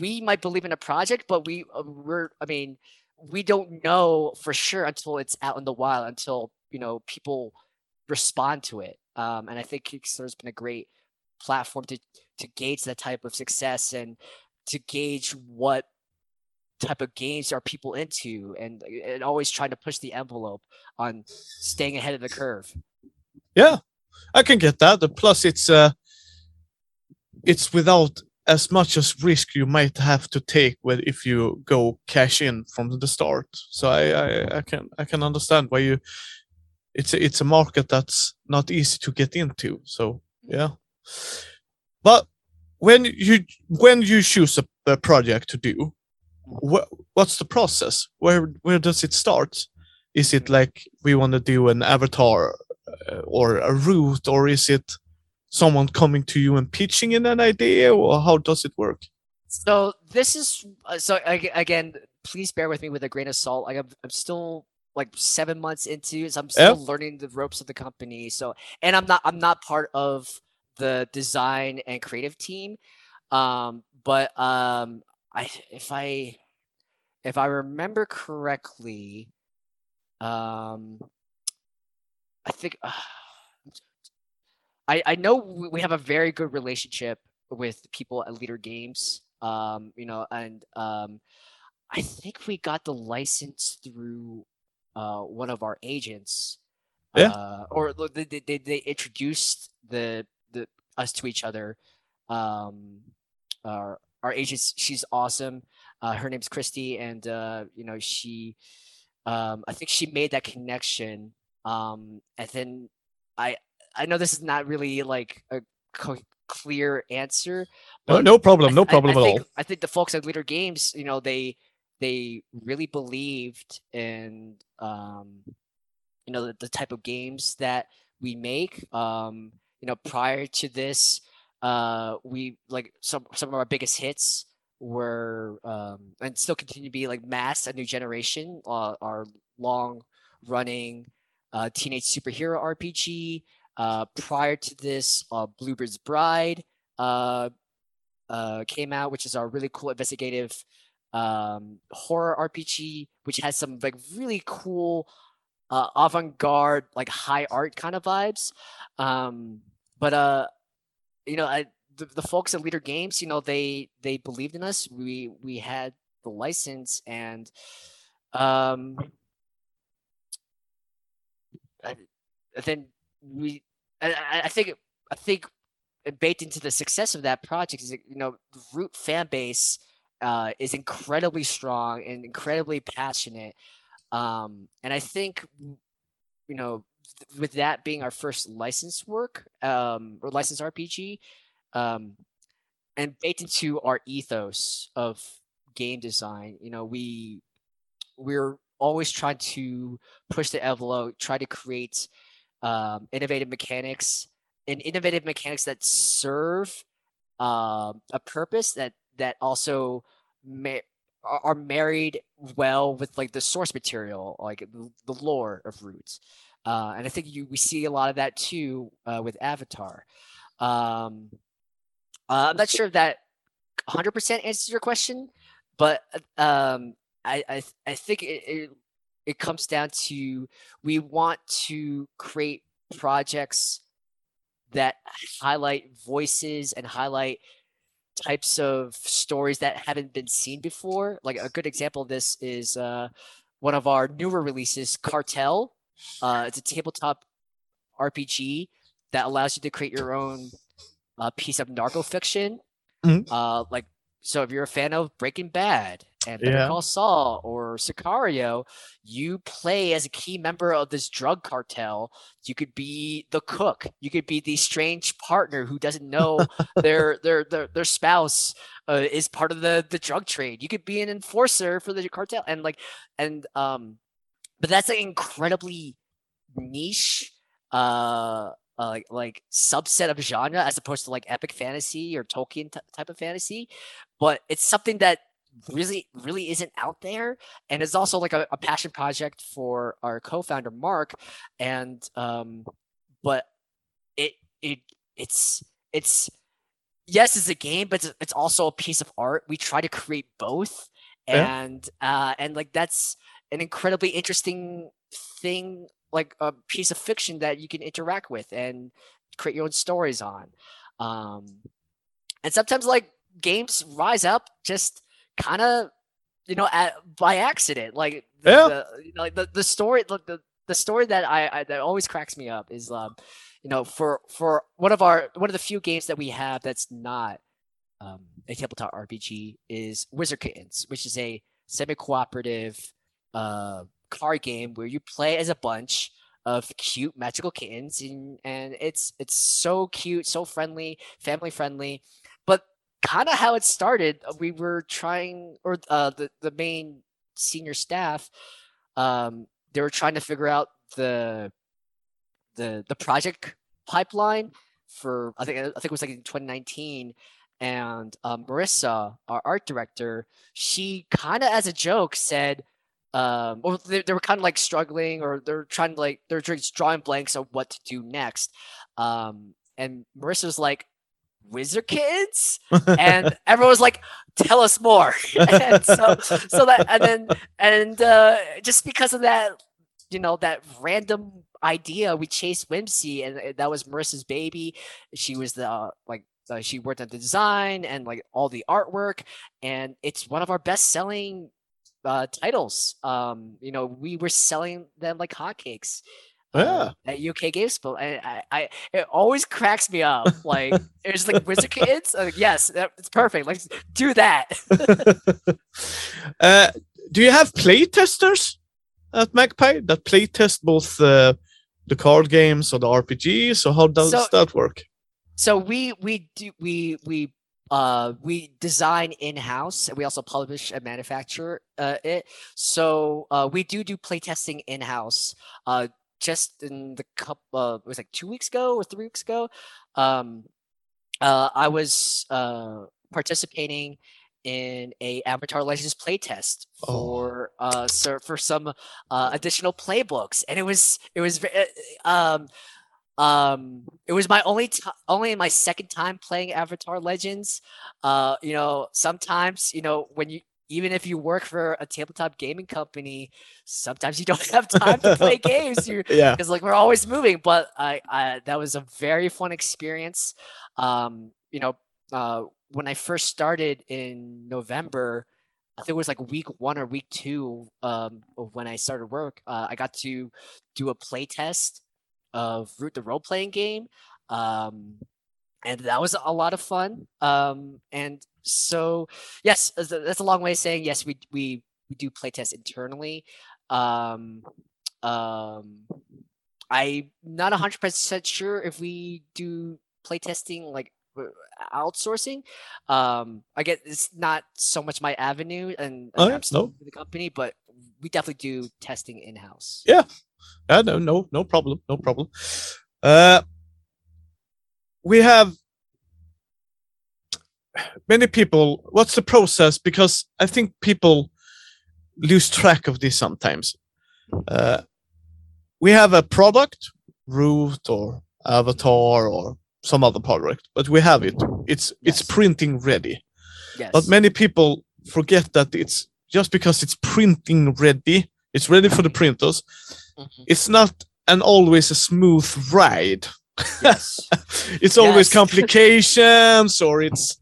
we might believe in a project, but we uh, we're I mean we don't know for sure until it's out in the wild until you know people respond to it. Um, and I think Kickstarter's been a great platform to to gauge that type of success and to gauge what type of games are people into and and always trying to push the envelope on staying ahead of the curve. Yeah, I can get that. Plus, it's uh, it's without as much as risk you might have to take with if you go cash in from the start. So I, I, I can I can understand why you. It's a, it's a market that's not easy to get into. So yeah, but when you when you choose a, a project to do, what what's the process? Where where does it start? Is it like we want to do an avatar uh, or a Root, or is it someone coming to you and pitching in an idea, or how does it work? So this is uh, so ag- again. Please bear with me with a grain of salt. Like I'm, I'm still like seven months into, it, so I'm still learning the ropes of the company. So, and I'm not, I'm not part of the design and creative team. Um, but um, I, if I, if I remember correctly, um, I think. I, I know we have a very good relationship with people at Leder Games. Um, you know, and um, I think we got the license through uh, one of our agents. Yeah. Uh, or they, they, they- they introduced the the us to each other. Um, our our agent, she's awesome. Uh, her name's Christy, and uh, you know she, um, I think she made that connection. Um, and then I I know this is not really like a co- clear answer. No, but no problem. No I- I- problem I at think, all. I think the folks at Leder Games, you know, they they really believed in um, you know the, the type of games that we make. Um, you know, prior to this, uh, we like some some of our biggest hits were um, and still continue to be like Masks, a new generation, uh, our long running uh, teenage superhero RPG. Uh, prior to this, uh, Bluebeard's Bride uh, uh, came out, which is our really cool investigative um, horror RPG, which has some like really cool uh, avant-garde, like high art kind of vibes. Um, but uh, you know, I, the, the folks at Leder Games, you know, they they believed in us. We we had the license, and um, I, then we, I, I- think I think baked into the success of that project is you know the root fan base uh, is incredibly strong and incredibly passionate um, and i think you know with that being our first license work um, or license rpg um, and baked into our ethos of game design you know we we're always trying to push the envelope try to create um, innovative mechanics and innovative mechanics that serve um, a purpose that that also are married well with like the source material, like the lore of Roots. Uh, and I think you we see a lot of that too uh, with Avatar. Um, uh, I'm not sure if that 100% answers your question, but um, I I, I think it, it it comes down to we want to create projects that highlight voices and highlight types of stories that haven't been seen before. Like a good example of this is uh, one of our newer releases, Cartel. Uh, it's a tabletop RPG that allows you to create your own uh, piece of narco fiction. Mhm. Uh, like, so if you're a fan of Breaking Bad and Better Yeah. Call Saul or Sicario, you play as a key member of this drug cartel. You could be the cook. You could be the strange partner who doesn't know their their their their spouse uh, is part of the the drug trade. You could be an enforcer for the cartel, and like and um, but that's an incredibly niche uh. Uh, like like subset of genre as opposed to like epic fantasy or Tolkien t- type of fantasy, but it's something that really really isn't out there and it's also like a, a passion project for our co-founder mark and um but it it it's it's yes it's a game but it's, it's also a piece of art we try to create both Yeah. and uh and like that's an incredibly interesting thing like a piece of fiction that you can interact with and create your own stories on um and sometimes like games rise up just kind of you know at, by accident like the, Yeah. the, you know, like the, the story the, the, the story that I, I that always cracks me up is um you know for for one of our one of the few games that we have that's not um a tabletop rpg is wizard kittens which is a semi-cooperative uh card game where you play as a bunch of cute magical kittens and, and it's it's so cute so friendly family friendly. But kind of how it started uh, we were trying or uh the, the main senior staff um they were trying to figure out the the the project pipeline for i think i think it was like in 2019 and um, marissa our art director she kind of as a joke said um or they, they were kind of like struggling or they're trying to like they're just drawing blanks of what to do next. Um and marissa's like wizard kids? And everyone was like tell us more. And so so that and then and uh just because of that you know that random idea we chased whimsy and uh, that was marissa's baby. She was the uh, like uh, she worked on the design and like all the artwork. And it's one of our best selling uh titles um you know we were selling them like hotcakes Yeah. at UK Games, but I, I, I, it always cracks me up. Like it's like Wizard Kids. Like, yes, that, it's perfect. Like do that. uh, do you have play testers at Magpie that play test both uh, the card games or the RPGs, So how does So- that work? so we we do we we uh we design in house and we also publish and manufacture uh, it so uh we do do playtesting in house uh just in the couple uh, it was like two weeks ago or three weeks ago um uh i was uh participating in a avatar legends playtest Oh. for uh so for some uh additional playbooks and it was it was uh, um um it was my only time only my second time playing avatar legends. Uh you know sometimes you know when you even if you work for a tabletop gaming company sometimes you don't have time to play games. You Yeah. because like we're always moving but I, I that was a very fun experience. Um you know uh when i first started in november i think it was like week one or week two um of when i started work uh, i got to do a play test of root the role playing game um and that was a lot of fun um and so yes that's a, long way of saying yes we we we do play test internally um um i'm not 100% sure if we do playtesting like outsourcing um i get it's not so much my avenue and, and Oh, yeah, i'm still no. the company but we definitely do testing in-house Yeah. Yeah, no, no, no problem, no problem. Uh, we have many people. What's the process? Because I think people lose track of this sometimes. Uh, we have a product, Root or Avatar or some other product, but we have it. It's it's printing ready. yes But many people forget that it's just because it's printing ready, it's ready for the printers. Mhm. It's not an always a smooth ride. yes it's always complications or it's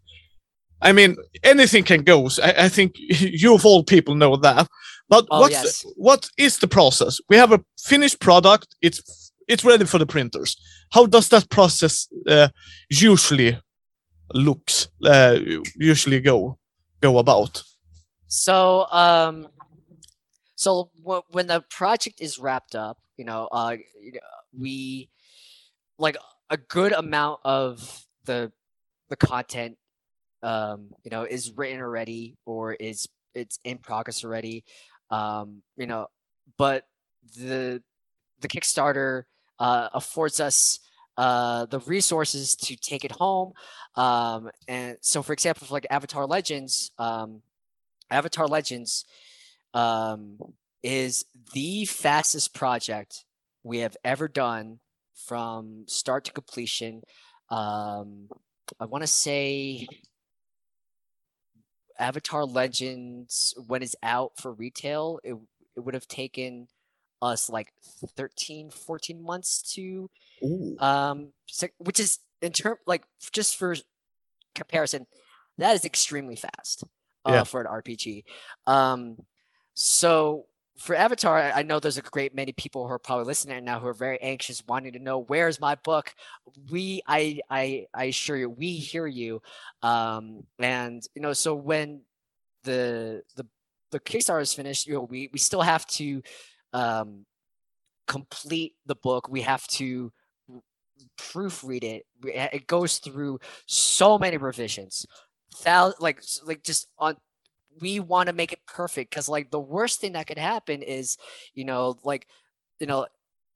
I mean anything can go. So I, I think you of all people know that. But Oh, what's yes. what is the process? We have a finished product. It's it's ready for the printers. How does that process uh, usually looks uh, usually go go about? So, um, so w- when the project is wrapped up, you know, uh, we like a good amount of the the content, um, you know, is written already or is it's in progress already, um, you know, but the the Kickstarter uh, affords us uh, the resources to take it home. Um, and so, for example, for like Avatar Legends, um, Avatar Legends um, is the fastest project we have ever done from start to completion. Um, I want to say Avatar Legends, when it's out for retail, it, it would have taken us like 13, 14 months to um which is in term like just for comparison that is extremely fast uh, Yeah. for an rpg um so for avatar I- know there's a great many people who are probably listening right now who are very anxious wanting to know where's my book? We i i i assure you we hear you. Um and you know so when the the the kickstarter is finished you know we we still have to um complete the book. We have to proofread it. It goes through so many revisions. Thou like like just on we want to make it perfect because like the worst thing that could happen is you know like you know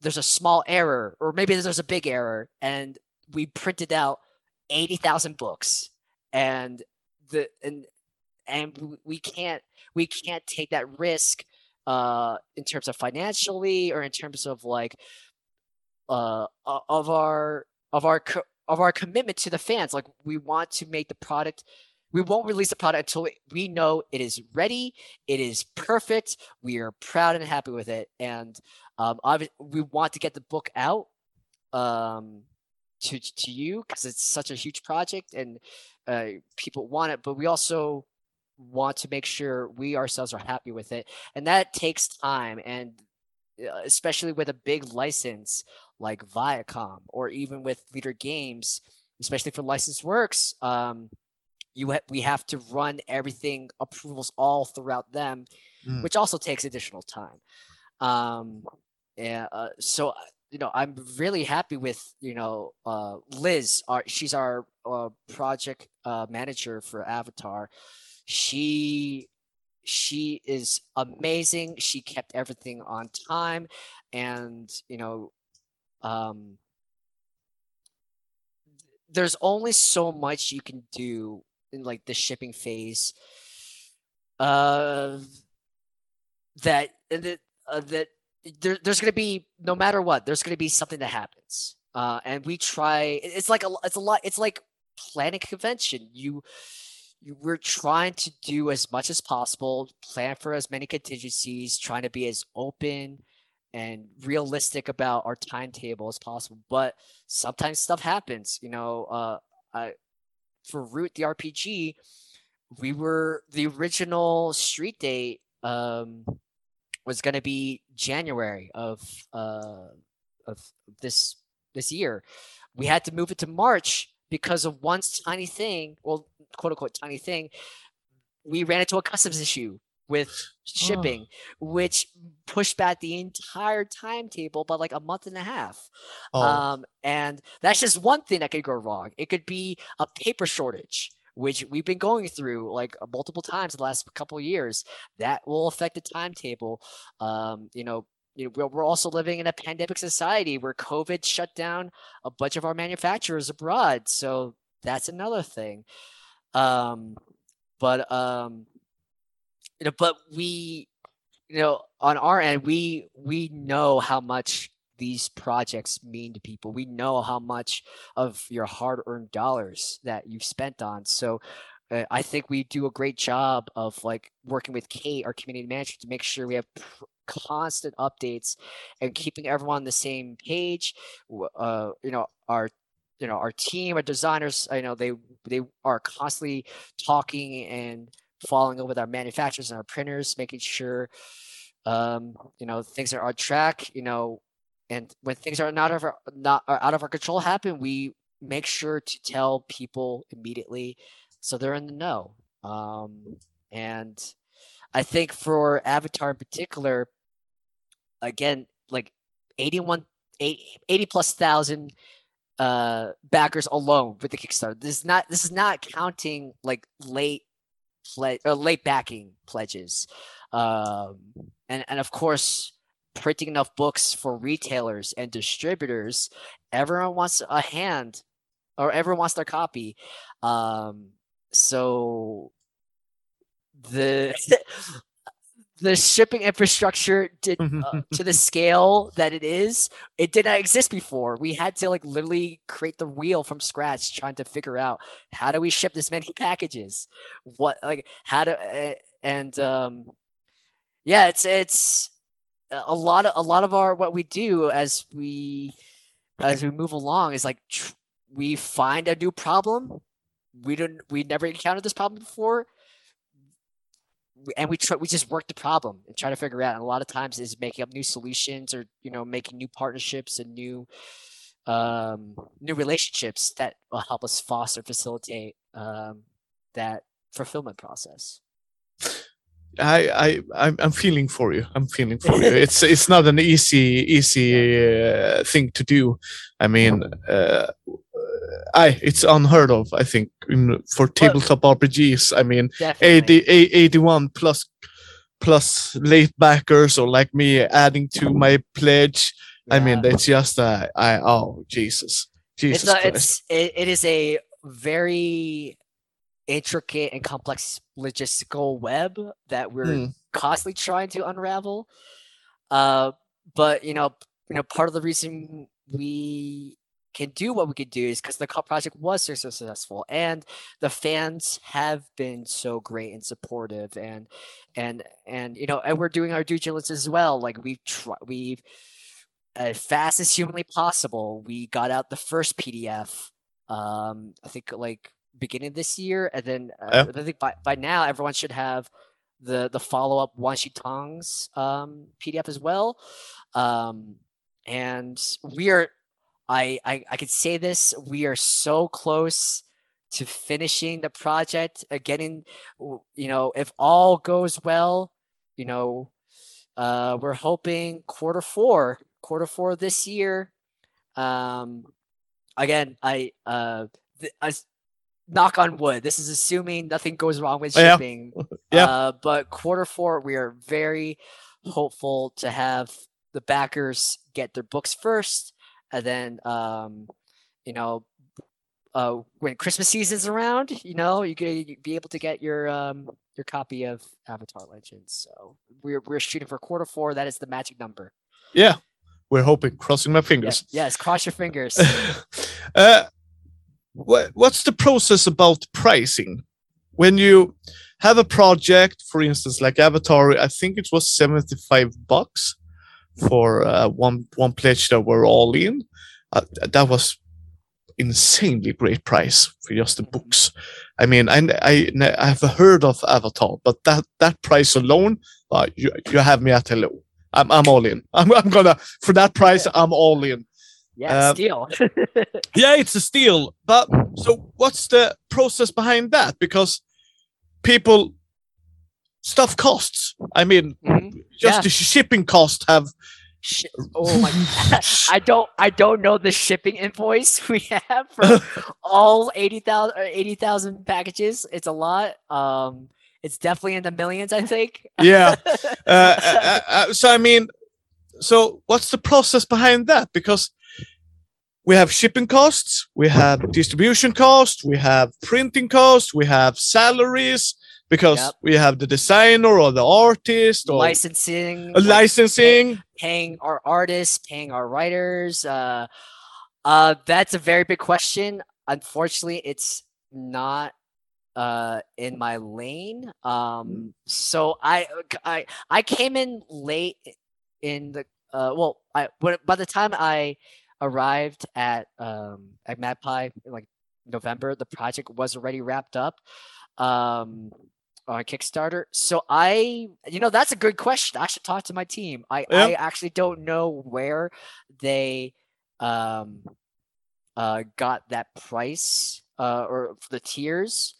there's a small error or maybe there's a big error and we printed out 80,000 books and the and and we can't we can't take that risk uh in terms of financially or in terms of like uh of our of our of our commitment to the fans. Like we want to make the product we won't release the product until we know it is ready it is perfect we are proud and happy with it and um we want to get the book out um to to you because it's such a huge project and uh, people want it but we also want to make sure we ourselves are happy with it and that takes time and uh, especially with a big license like Viacom or even with Leder Games, especially for licensed works, um, you ha- we have to run everything approvals all throughout them, Mm. which also takes additional time. Um, yeah, uh, so uh, you know, I'm really happy with you know uh, Liz. Our, she's our uh, project uh, manager for Avatar. She she is amazing. She kept everything on time, and you know, um, there's only so much you can do in like the shipping phase. Uh, that that uh, that there, there's going to be no matter what there's going to be something that happens uh, and we try it's like a it's a lot it's like planning convention you, you we're trying to do as much as possible plan for as many contingencies trying to be as open and realistic about our timetable as possible but sometimes stuff happens you know uh I, for root the rpg we were the original street date um was going to be January of uh of this this year. We had to move it to March because of one tiny thing, well, quote unquote tiny thing. We ran into a customs issue with shipping, which pushed back the entire timetable by like a month and a half. Oh, Um, and that's just one thing that could go wrong. It could be a paper shortage, which we've been going through like multiple times the last couple of years. That will affect the timetable. Um, you know, you know, we're, we're also living in a pandemic society where COVID shut down a bunch of our manufacturers abroad. So that's another thing. Um, but um, you know, but we, you know, on our end, we we know how much these projects mean to people. We know how much of your hard-earned dollars that you've spent on. So uh, I think we do a great job of like working with Kate, our community manager, to make sure we have pr- constant updates and keeping everyone on the same page. Uh, you know, our you know our team, our designers, I know they they are constantly talking and following up with our manufacturers and our printers, making sure um, you know things are on track. You know, and when things are not of our not are out of our control happen, we make sure to tell people immediately so they're in the know. Um, and I think for Avatar in particular, again, like 81, 80, 80 plus thousand uh backers alone with the Kickstarter. This is not this is not counting like late or late backing pledges. Um and, and of course printing enough books for retailers and distributors, everyone wants a hand or everyone wants their copy. Um so the the shipping infrastructure did uh, to the scale that it is it did not exist before. We had to like literally create the wheel from scratch trying to figure out how do we ship this many packages? What like how to uh, and um yeah it's it's a lot of a lot of our what we do as we as we move along is like tr- we find a new problem. We don't we never encountered this problem before and we try we just work the problem and try to figure out and a lot of times is making up new solutions or you know making new partnerships and new um new relationships that will help us foster facilitate um that fulfillment process I, I, I'm, I'm feeling for you. I'm feeling for you. It's, it's not an easy, easy uh, thing to do. I mean, uh, I, it's unheard of. I think in, for tabletop RPGs. I mean, definitely 80, 81 plus, plus late backers or like me adding to my pledge. I mean, Yeah. it's just, uh, I, oh, Jesus, Jesus it's a, Christ. it's it, it is a very intricate and complex logistical web that we're Hmm. constantly trying to unravel. Uh, but you know, you know, part of the reason we can do what we could do is because the project was so successful, and the fans have been so great and supportive, and and and you know, and we're doing our due diligence as well. Like we've tried, we've as fast as humanly possible. We got out the first PDF. Um, I think like beginning this year, and then uh, I think by, by now everyone should have the the follow up Wan Shi Tong's um, PDF as well. Um, and we are, I, I I could say this, we are so close to finishing the project, uh, getting, you know, if all goes well, you know, uh, we're hoping quarter four, quarter four this year. Um, again, I uh, th- I knock on wood. This is assuming nothing goes wrong with Yeah. shipping. Yeah. Uh, but quarter four, we are very hopeful to have the backers get their books first, and then um, you know, uh, when Christmas season's around, you know, you could be able to get your um your copy of Avatar Legends. So we're we're shooting for quarter four. That is the magic number. Yeah, we're hoping. Crossing my fingers. yes. Cross your fingers. uh, what, what's the process about pricing when you have a project for instance like avatar i think it was 75 bucks for uh, one one pledge that we're all in uh, that was insanely great price for just the Mhm. books i mean i i, I have heard of avatar but that that price alone uh, you, you have me at hello I'm, I'm all in. I'm, I'm gonna for that price. I'm all in. Yeah, Uh, steal. Yeah, it's a steal. But so what's the process behind that? Because people stuff costs. I mean, Mhm. just Yeah. the shipping costs have oh my! I don't. I don't know the shipping invoice we have for all 80,000 or 80,000 packages. It's a lot. Um, it's definitely in the millions. I think. yeah. Uh, uh, uh, so I mean, so what's the process behind that? Because we have shipping costs, we have distribution costs, we have printing costs, we have salaries because Yep. we have the designer or the artist or Licensing, licensing. paying our artists, paying our writers. Uh, uh, that's a very big question. Unfortunately, it's not uh in my lane. Um, so I I I came in late in the uh well I when, by the time I arrived at um at Magpie in like November, the project was already wrapped up. Um on Kickstarter. So I, you know, that's a good question. I should talk to my team. I, Yeah. I actually don't know where they um uh got that price uh or for the tiers.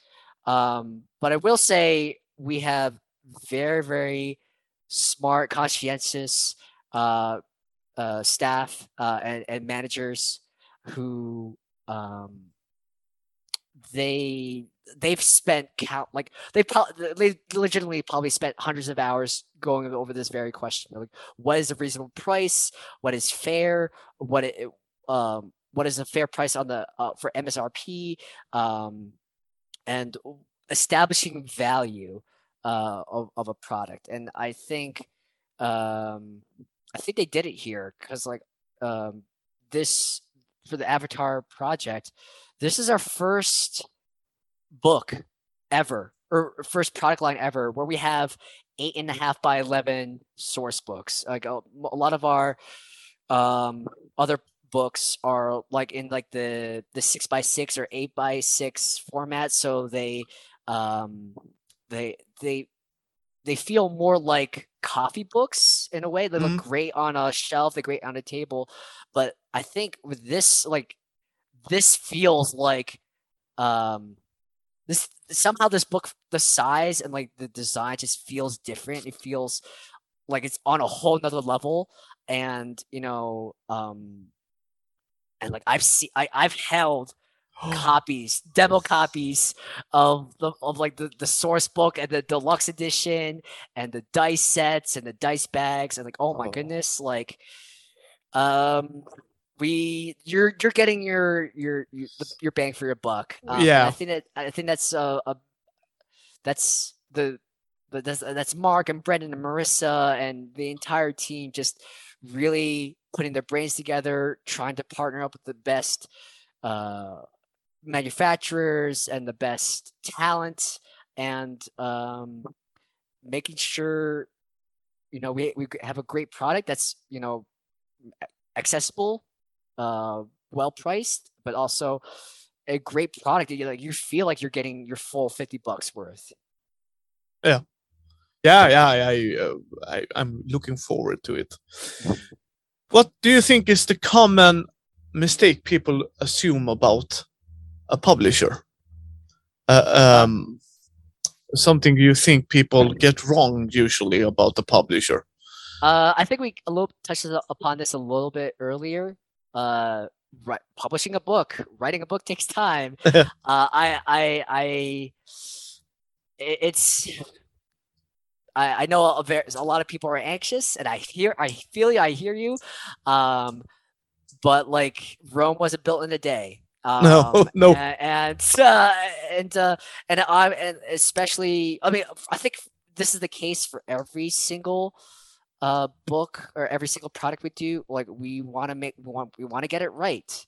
Um, but I will say we have very, very smart, conscientious uh uh staff uh and, and managers who um they they've spent count like they probably they legitimately probably spent hundreds of hours going over this very question. Like what is a reasonable price? What is fair? What it um what is a fair price on the uh, for msrp um and establishing value uh of, of a product. And i think um i think they did it here because like um this for the avatar project this is our first book ever or first product line ever where we have eight and a half by 11 source books. Like a, a lot of our um other books are like in like the the six by six or eight by six format. So they um they they they feel more like coffee books in a way. They look great on a shelf they're great on a table. But i think with this like this feels like um this somehow this book the size and like the design just feels different it feels like it's on a whole nother level and you know um and like i've seen I, i've held copies demo copies of the of like the, the source book and the deluxe edition and the dice sets and the dice bags and like oh my Oh. goodness like um we you're you're getting your your your, your bang for your buck um, Yeah. i think that i think that's uh, a that's the but that's that's Mark and Brendan and Marissa and the entire team just really putting their brains together, trying to partner up with the best uh, manufacturers and the best talent, and um, making sure you know we we have a great product that's you know accessible, uh, well priced, but also a great product that you like you feel like you're getting your full fifty bucks worth. Yeah, yeah, I, uh, I, I'm looking forward to it. What do you think is the common mistake people assume about a publisher? Uh, um, something you think people get wrong usually about the publisher? Uh, I think we a little touched upon this a little bit earlier. Uh, right, publishing a book, writing a book takes time. uh, I, I, I, it's. I, I know a, ver- a lot of people are anxious, and I hear, I feel you, I hear you. Um, but like Rome wasn't built in a day. Um, No, no. a- and uh, and uh, and I and especially, I mean, I think this is the case for every single uh book or every single product we do like we want to make we want we want to get it right.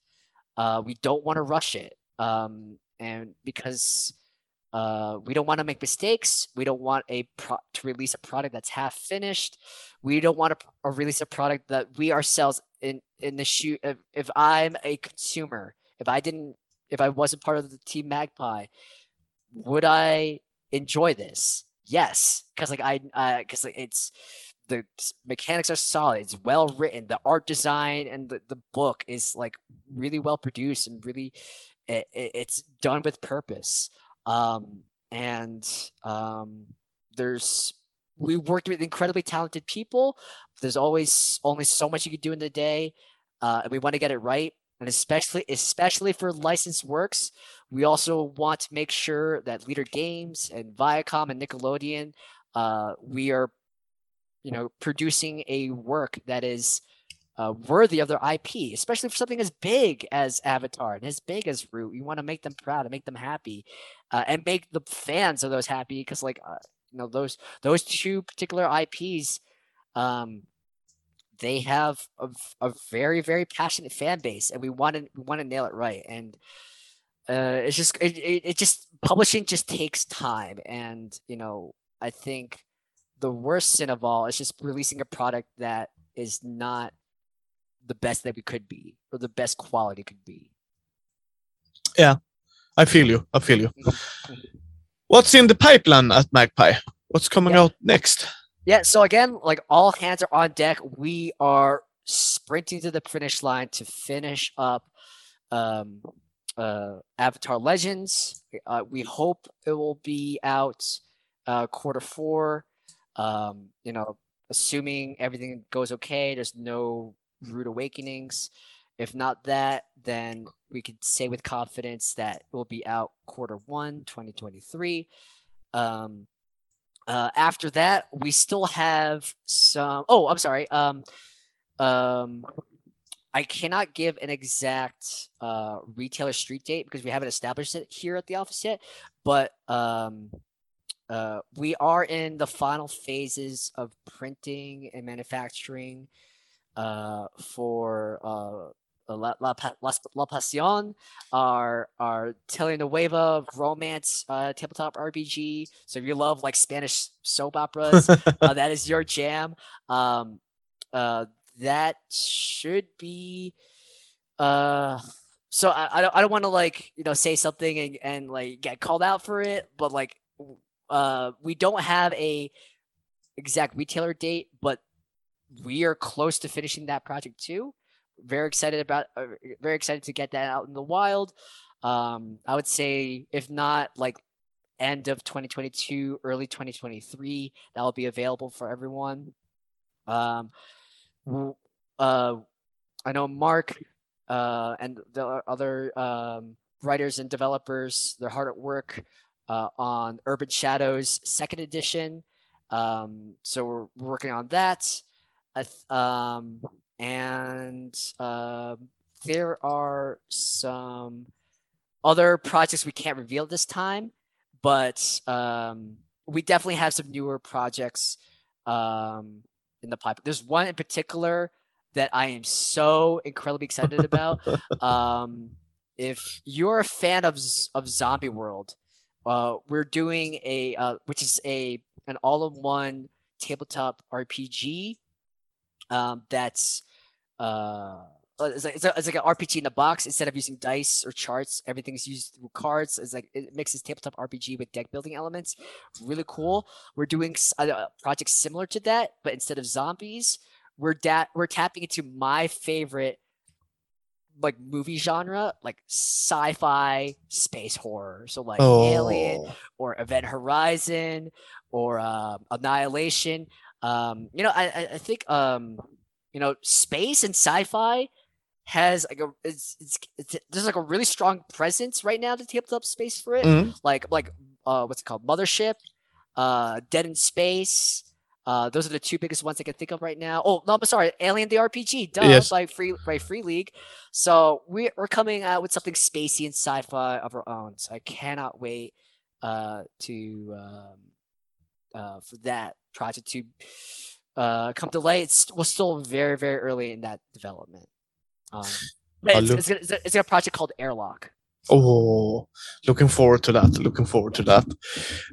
Uh we don't want to rush it um and because uh we don't want to make mistakes we don't want a pro- to release a product that's half finished. We don't want to uh, release a product that we ourselves in in the shoe if, if i'm a consumer if i didn't if i wasn't part of the team magpie would i enjoy this? Yes because like i because like it's the mechanics are solid it's well written the art design and the, the book is like really well produced and really it, it's done with purpose. Um and um there's we worked with incredibly talented people. There's always only so much you can do in the day uh, and we want to get it right. And especially especially for licensed works we also want to make sure that Leder Games and viacom and nickelodeon uh, we are you know producing a work that is uh, worthy of their IP, especially for something as big as Avatar and as big as Root. You want to make them proud and make them happy, uh, and make the fans of those happy because, like, uh, you know, those those two particular IPs, um, they have a, a very very passionate fan base, and we want to we want to nail it right. And uh, it's just it, it, it just publishing just takes time, and you know, I think the worst sin of all is just releasing a product that is not the best that we could be or the best quality could be. Yeah, I feel you. I feel you. What's in the pipeline at Magpie? What's coming Yeah. out next? Yeah, so again, like all hands are on deck. We are sprinting to the finish line to finish up um uh Avatar Legends. Uh, we hope it will be out uh quarter 4. Um you know, assuming everything goes okay, there's no rude awakenings. If not that, then we could say with confidence that it will be out quarter 1 2023. Um uh, after that, we still have some. Oh, I'm sorry. Um, um, I cannot give an exact uh, retailer street date because we haven't established it here at the office yet. But um, uh, we are in the final phases of printing and manufacturing uh, for uh, La, La, La, La Pasión, our our telenovela romance uh, tabletop RPG. So if you love like Spanish soap operas, uh, that is your jam. Um, that should be. So I, I don't I don't want to like you know say something and, and like get called out for it, but like uh we don't have a exact retailer date, but we are close to finishing that project too. Very excited about uh, very excited to get that out in the wild. Um, I would say if not like end of 2022, early 2023, that will be available for everyone. Um, uh, I know Mark uh, and the other um, writers and developers, they're hard at work uh, on Urban Shadows second edition. Um, so we're working on that. Th- um, and um, there are some other projects we can't reveal this time, but um, we definitely have some newer projects um, in the pipe. There's one in particular that I am so incredibly excited about. um, if you're a fan of of Zombie World, uh, we're doing a uh, which is a an all-in-one tabletop RPG um, that's uh, uh, it's like, it's, like an RPG in a box. Instead of using dice or charts, everything's used through cards. It's like it mixes tabletop RPG with deck building elements. Really cool. We're doing a, a project similar to that, but instead of zombies, we're da- we're tapping into my favorite like movie genre, like sci-fi space horror. So like Alien Oh. or Event Horizon or um, Annihilation. Um, you know, I, I, think um, you know, space and sci-fi has like a it's, it's, it's there's like a really strong presence right now to tabletop space for it. Mhm. Like like uh, what's it called? Mothership, uh, Death in Space. Uh, those are the two biggest ones I can think of right now. Oh no, I'm sorry, Alien the RPG, duh, Yes. by free by Free League. So we we're coming out with something spacey and sci-fi of our own. So I cannot wait uh, to um, uh, for that project to uh, come to light. It's we're still very very early in that development. Um, it's, it's, it's, a, it's a project called Airlock. Oh, looking forward to that. Looking forward to that.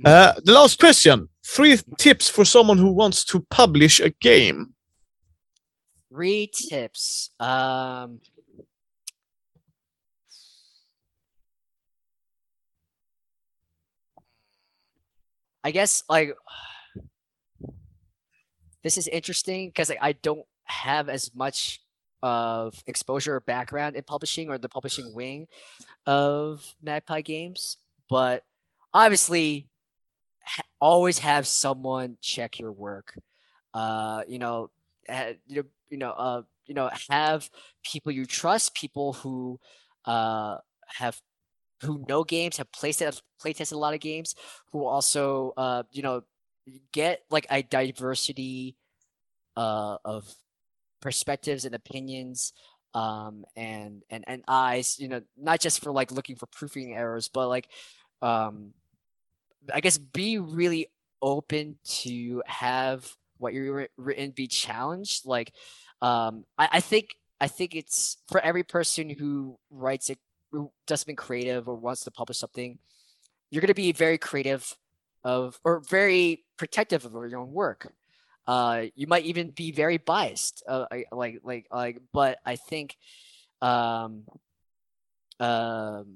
Uh, the last question: Three tips for someone who wants to publish a game. Three tips. Um, I guess like this is interesting because like, I don't have as much of exposure or background in publishing or the publishing wing of Magpie Games, but obviously ha- always have someone check your work. Uh, you know, ha- you know, you know, uh, you know, have people you trust, people who uh have who know games, have play tested, play tested a lot of games, who also uh, you know, get like a diversity uh of perspectives and opinions um and and and eyes you know not just for like looking for proofing errors but like um i guess be really open to have what you're written be challenged like um i, I think i think it's for every person who writes it who does something creative or wants to publish something you're going to be very creative of or very protective of your own work. Uh you might even be very biased uh, like like like but i think um um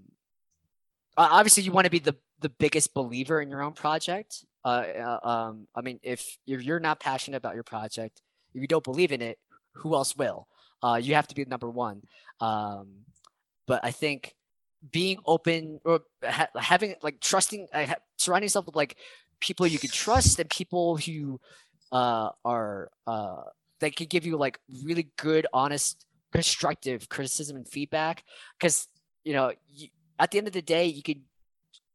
obviously you want to be the the biggest believer in your own project uh, uh um i mean if if you're not passionate about your project if you don't believe in it who else will? Uh you have to be number one. Um but i think being open or ha- having like trusting uh, ha- surrounding yourself with like people you can trust and people who uh are uh that can give you like really good honest constructive criticism and feedback. Because you know you, at the end of the day you can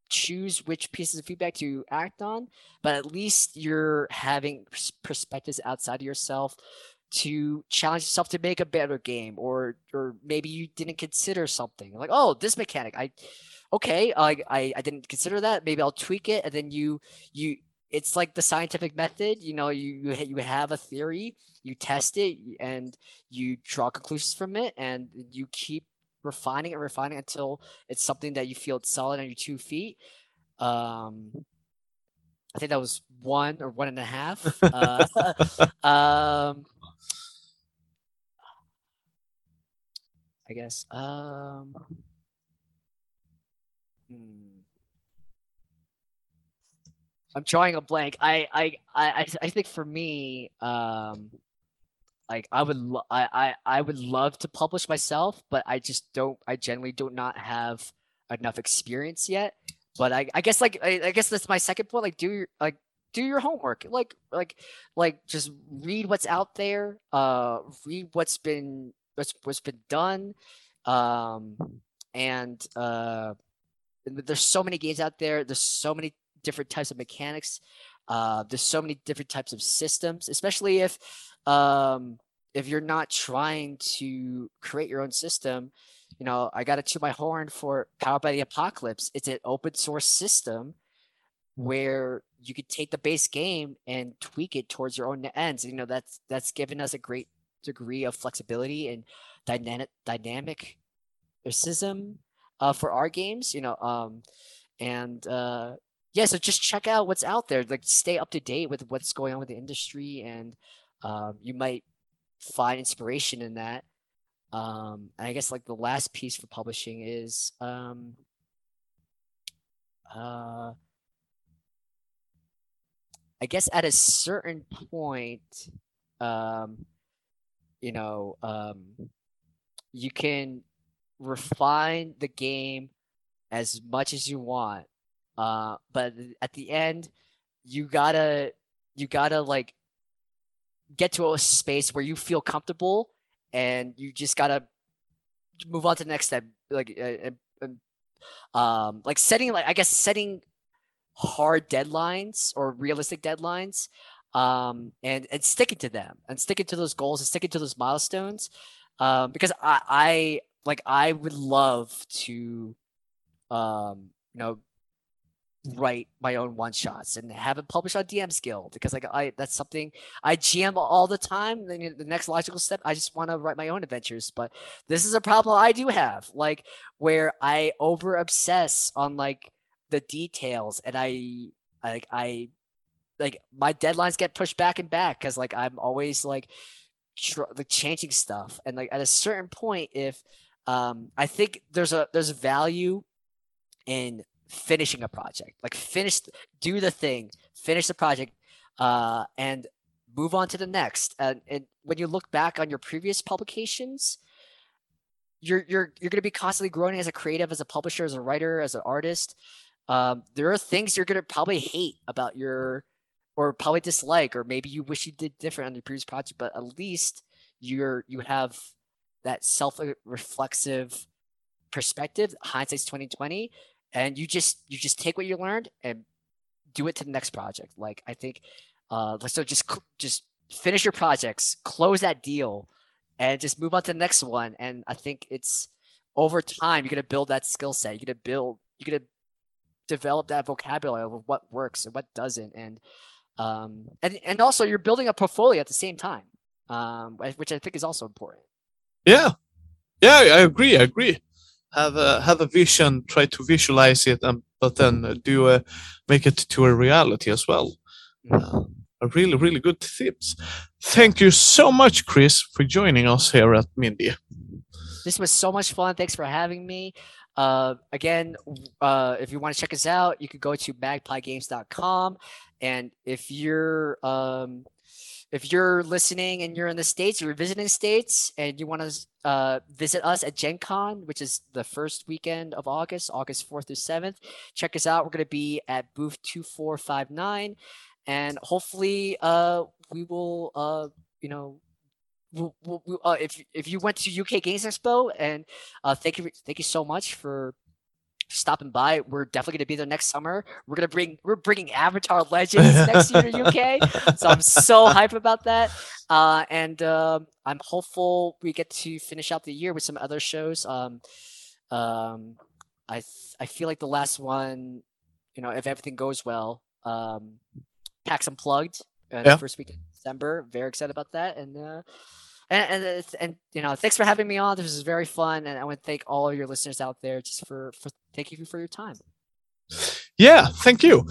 choose which pieces of feedback to act on but at least you're having perspectives outside of yourself to challenge yourself to make a better game or or maybe you didn't consider something. Like oh this mechanic i okay i i, I didn't consider that maybe i'll tweak it and then you you it's like the scientific method you know you you, have a theory you test it and you draw conclusions from it and you keep refining it refining it until it's something that you feel it's solid on your two feet um i think that was one or one and a half uh, um i guess um hmm. I'm drawing a blank. I I I I I think for me, um, like I would lo- I I I would love to publish myself, but I just don't. I generally do not have enough experience yet. But I I guess like I, I guess that's my second point. Like do your like do your homework. Like like like just read what's out there. Uh, read what's been what's what's been done. Um, and uh, there's so many games out there. There's so many different types of mechanics. Uh, there's so many different types of systems, especially if um, if you're not trying to create your own system. You know, I got to toot my horn for Powered by the Apocalypse. It's an open source system where you could take the base game and tweak it towards your own ends. You know, that's that's given us a great degree of flexibility and dynamic dynamic racism uh, for our games. You know, um, and uh, yeah, so just check out what's out there. Like, stay up to date with what's going on with the industry, and um, you might find inspiration in that. Um, and I guess like the last piece for publishing is um, uh, I guess at a certain point, um, you know, um, you can refine the game as much as you want, uh, but at the end, you gotta you gotta like get to a space where you feel comfortable, and you just gotta move on to the next step. Like, uh, uh, um, like setting like I guess setting hard deadlines or realistic deadlines um, and and sticking to them and sticking to those goals and sticking to those milestones um, because I, I like I would love to um, you know write my own one shots and have it published on DM Guild because like I that's something I GM all the time. Then the next logical step, I just want to write my own adventures. But this is a problem I do have, like where I over obsess on like the details and I like I like my deadlines get pushed back and back because like I'm always like tr- like changing stuff and like at a certain point if um I think there's a there's a value in finishing a project. Like finish do the thing finish the project uh and move on to the next. And, and when you look back on your previous publications you're you're you're going to be constantly growing as a creative as a publisher as a writer as an artist. Um, there are things you're going to probably hate about your or probably dislike or maybe you wish you did different on your previous project but at least you're you have that self-reflexive perspective. Hindsight's 2020 and you just you just take what you learned and do it to the next project. Like i think uh so just just finish your projects close that deal and just move on to the next one. And i think it's over time you're to build that skill set. You're to build you're to develop that vocabulary of what works and what doesn't. And um and and also you're building a portfolio at the same time um which i think is also important. Yeah. Yeah i agree i agree have a have a vision try to visualize it and but then do a make it to a reality as well. Uh, a really really good tips. Thank you so much chris for joining us here at mindy. This was so much fun. Thanks for having me. Uh, again, uh, if you want to check us out, you could go to magpiegames.com. And if you're um, if you're listening and you're in the states, you're visiting states, and you want to uh, visit us at Gen Con, which is the first weekend of August, August 4th through 7th, check us out. We're going to be at booth 2459, and hopefully, uh, we will, uh, you know, we'll, we'll, uh, if if you went to UK Games Expo, and uh, thank you thank you so much for stopping by. We're definitely going to be there next summer. We're gonna bring we're bringing Avatar Legends next year to UK, so I'm so hyped about that. Uh, and um, I'm hopeful we get to finish out the year with some other shows. Um, um, I th- I feel like the last one, you know, if everything goes well, um, PAX Unplugged, uh, yeah. the first week of December. Very excited about that, and uh, and, and and you know, thanks for having me on. This was very fun, and I want to thank all of your listeners out there just for for thank you for your time. Yeah, thank you.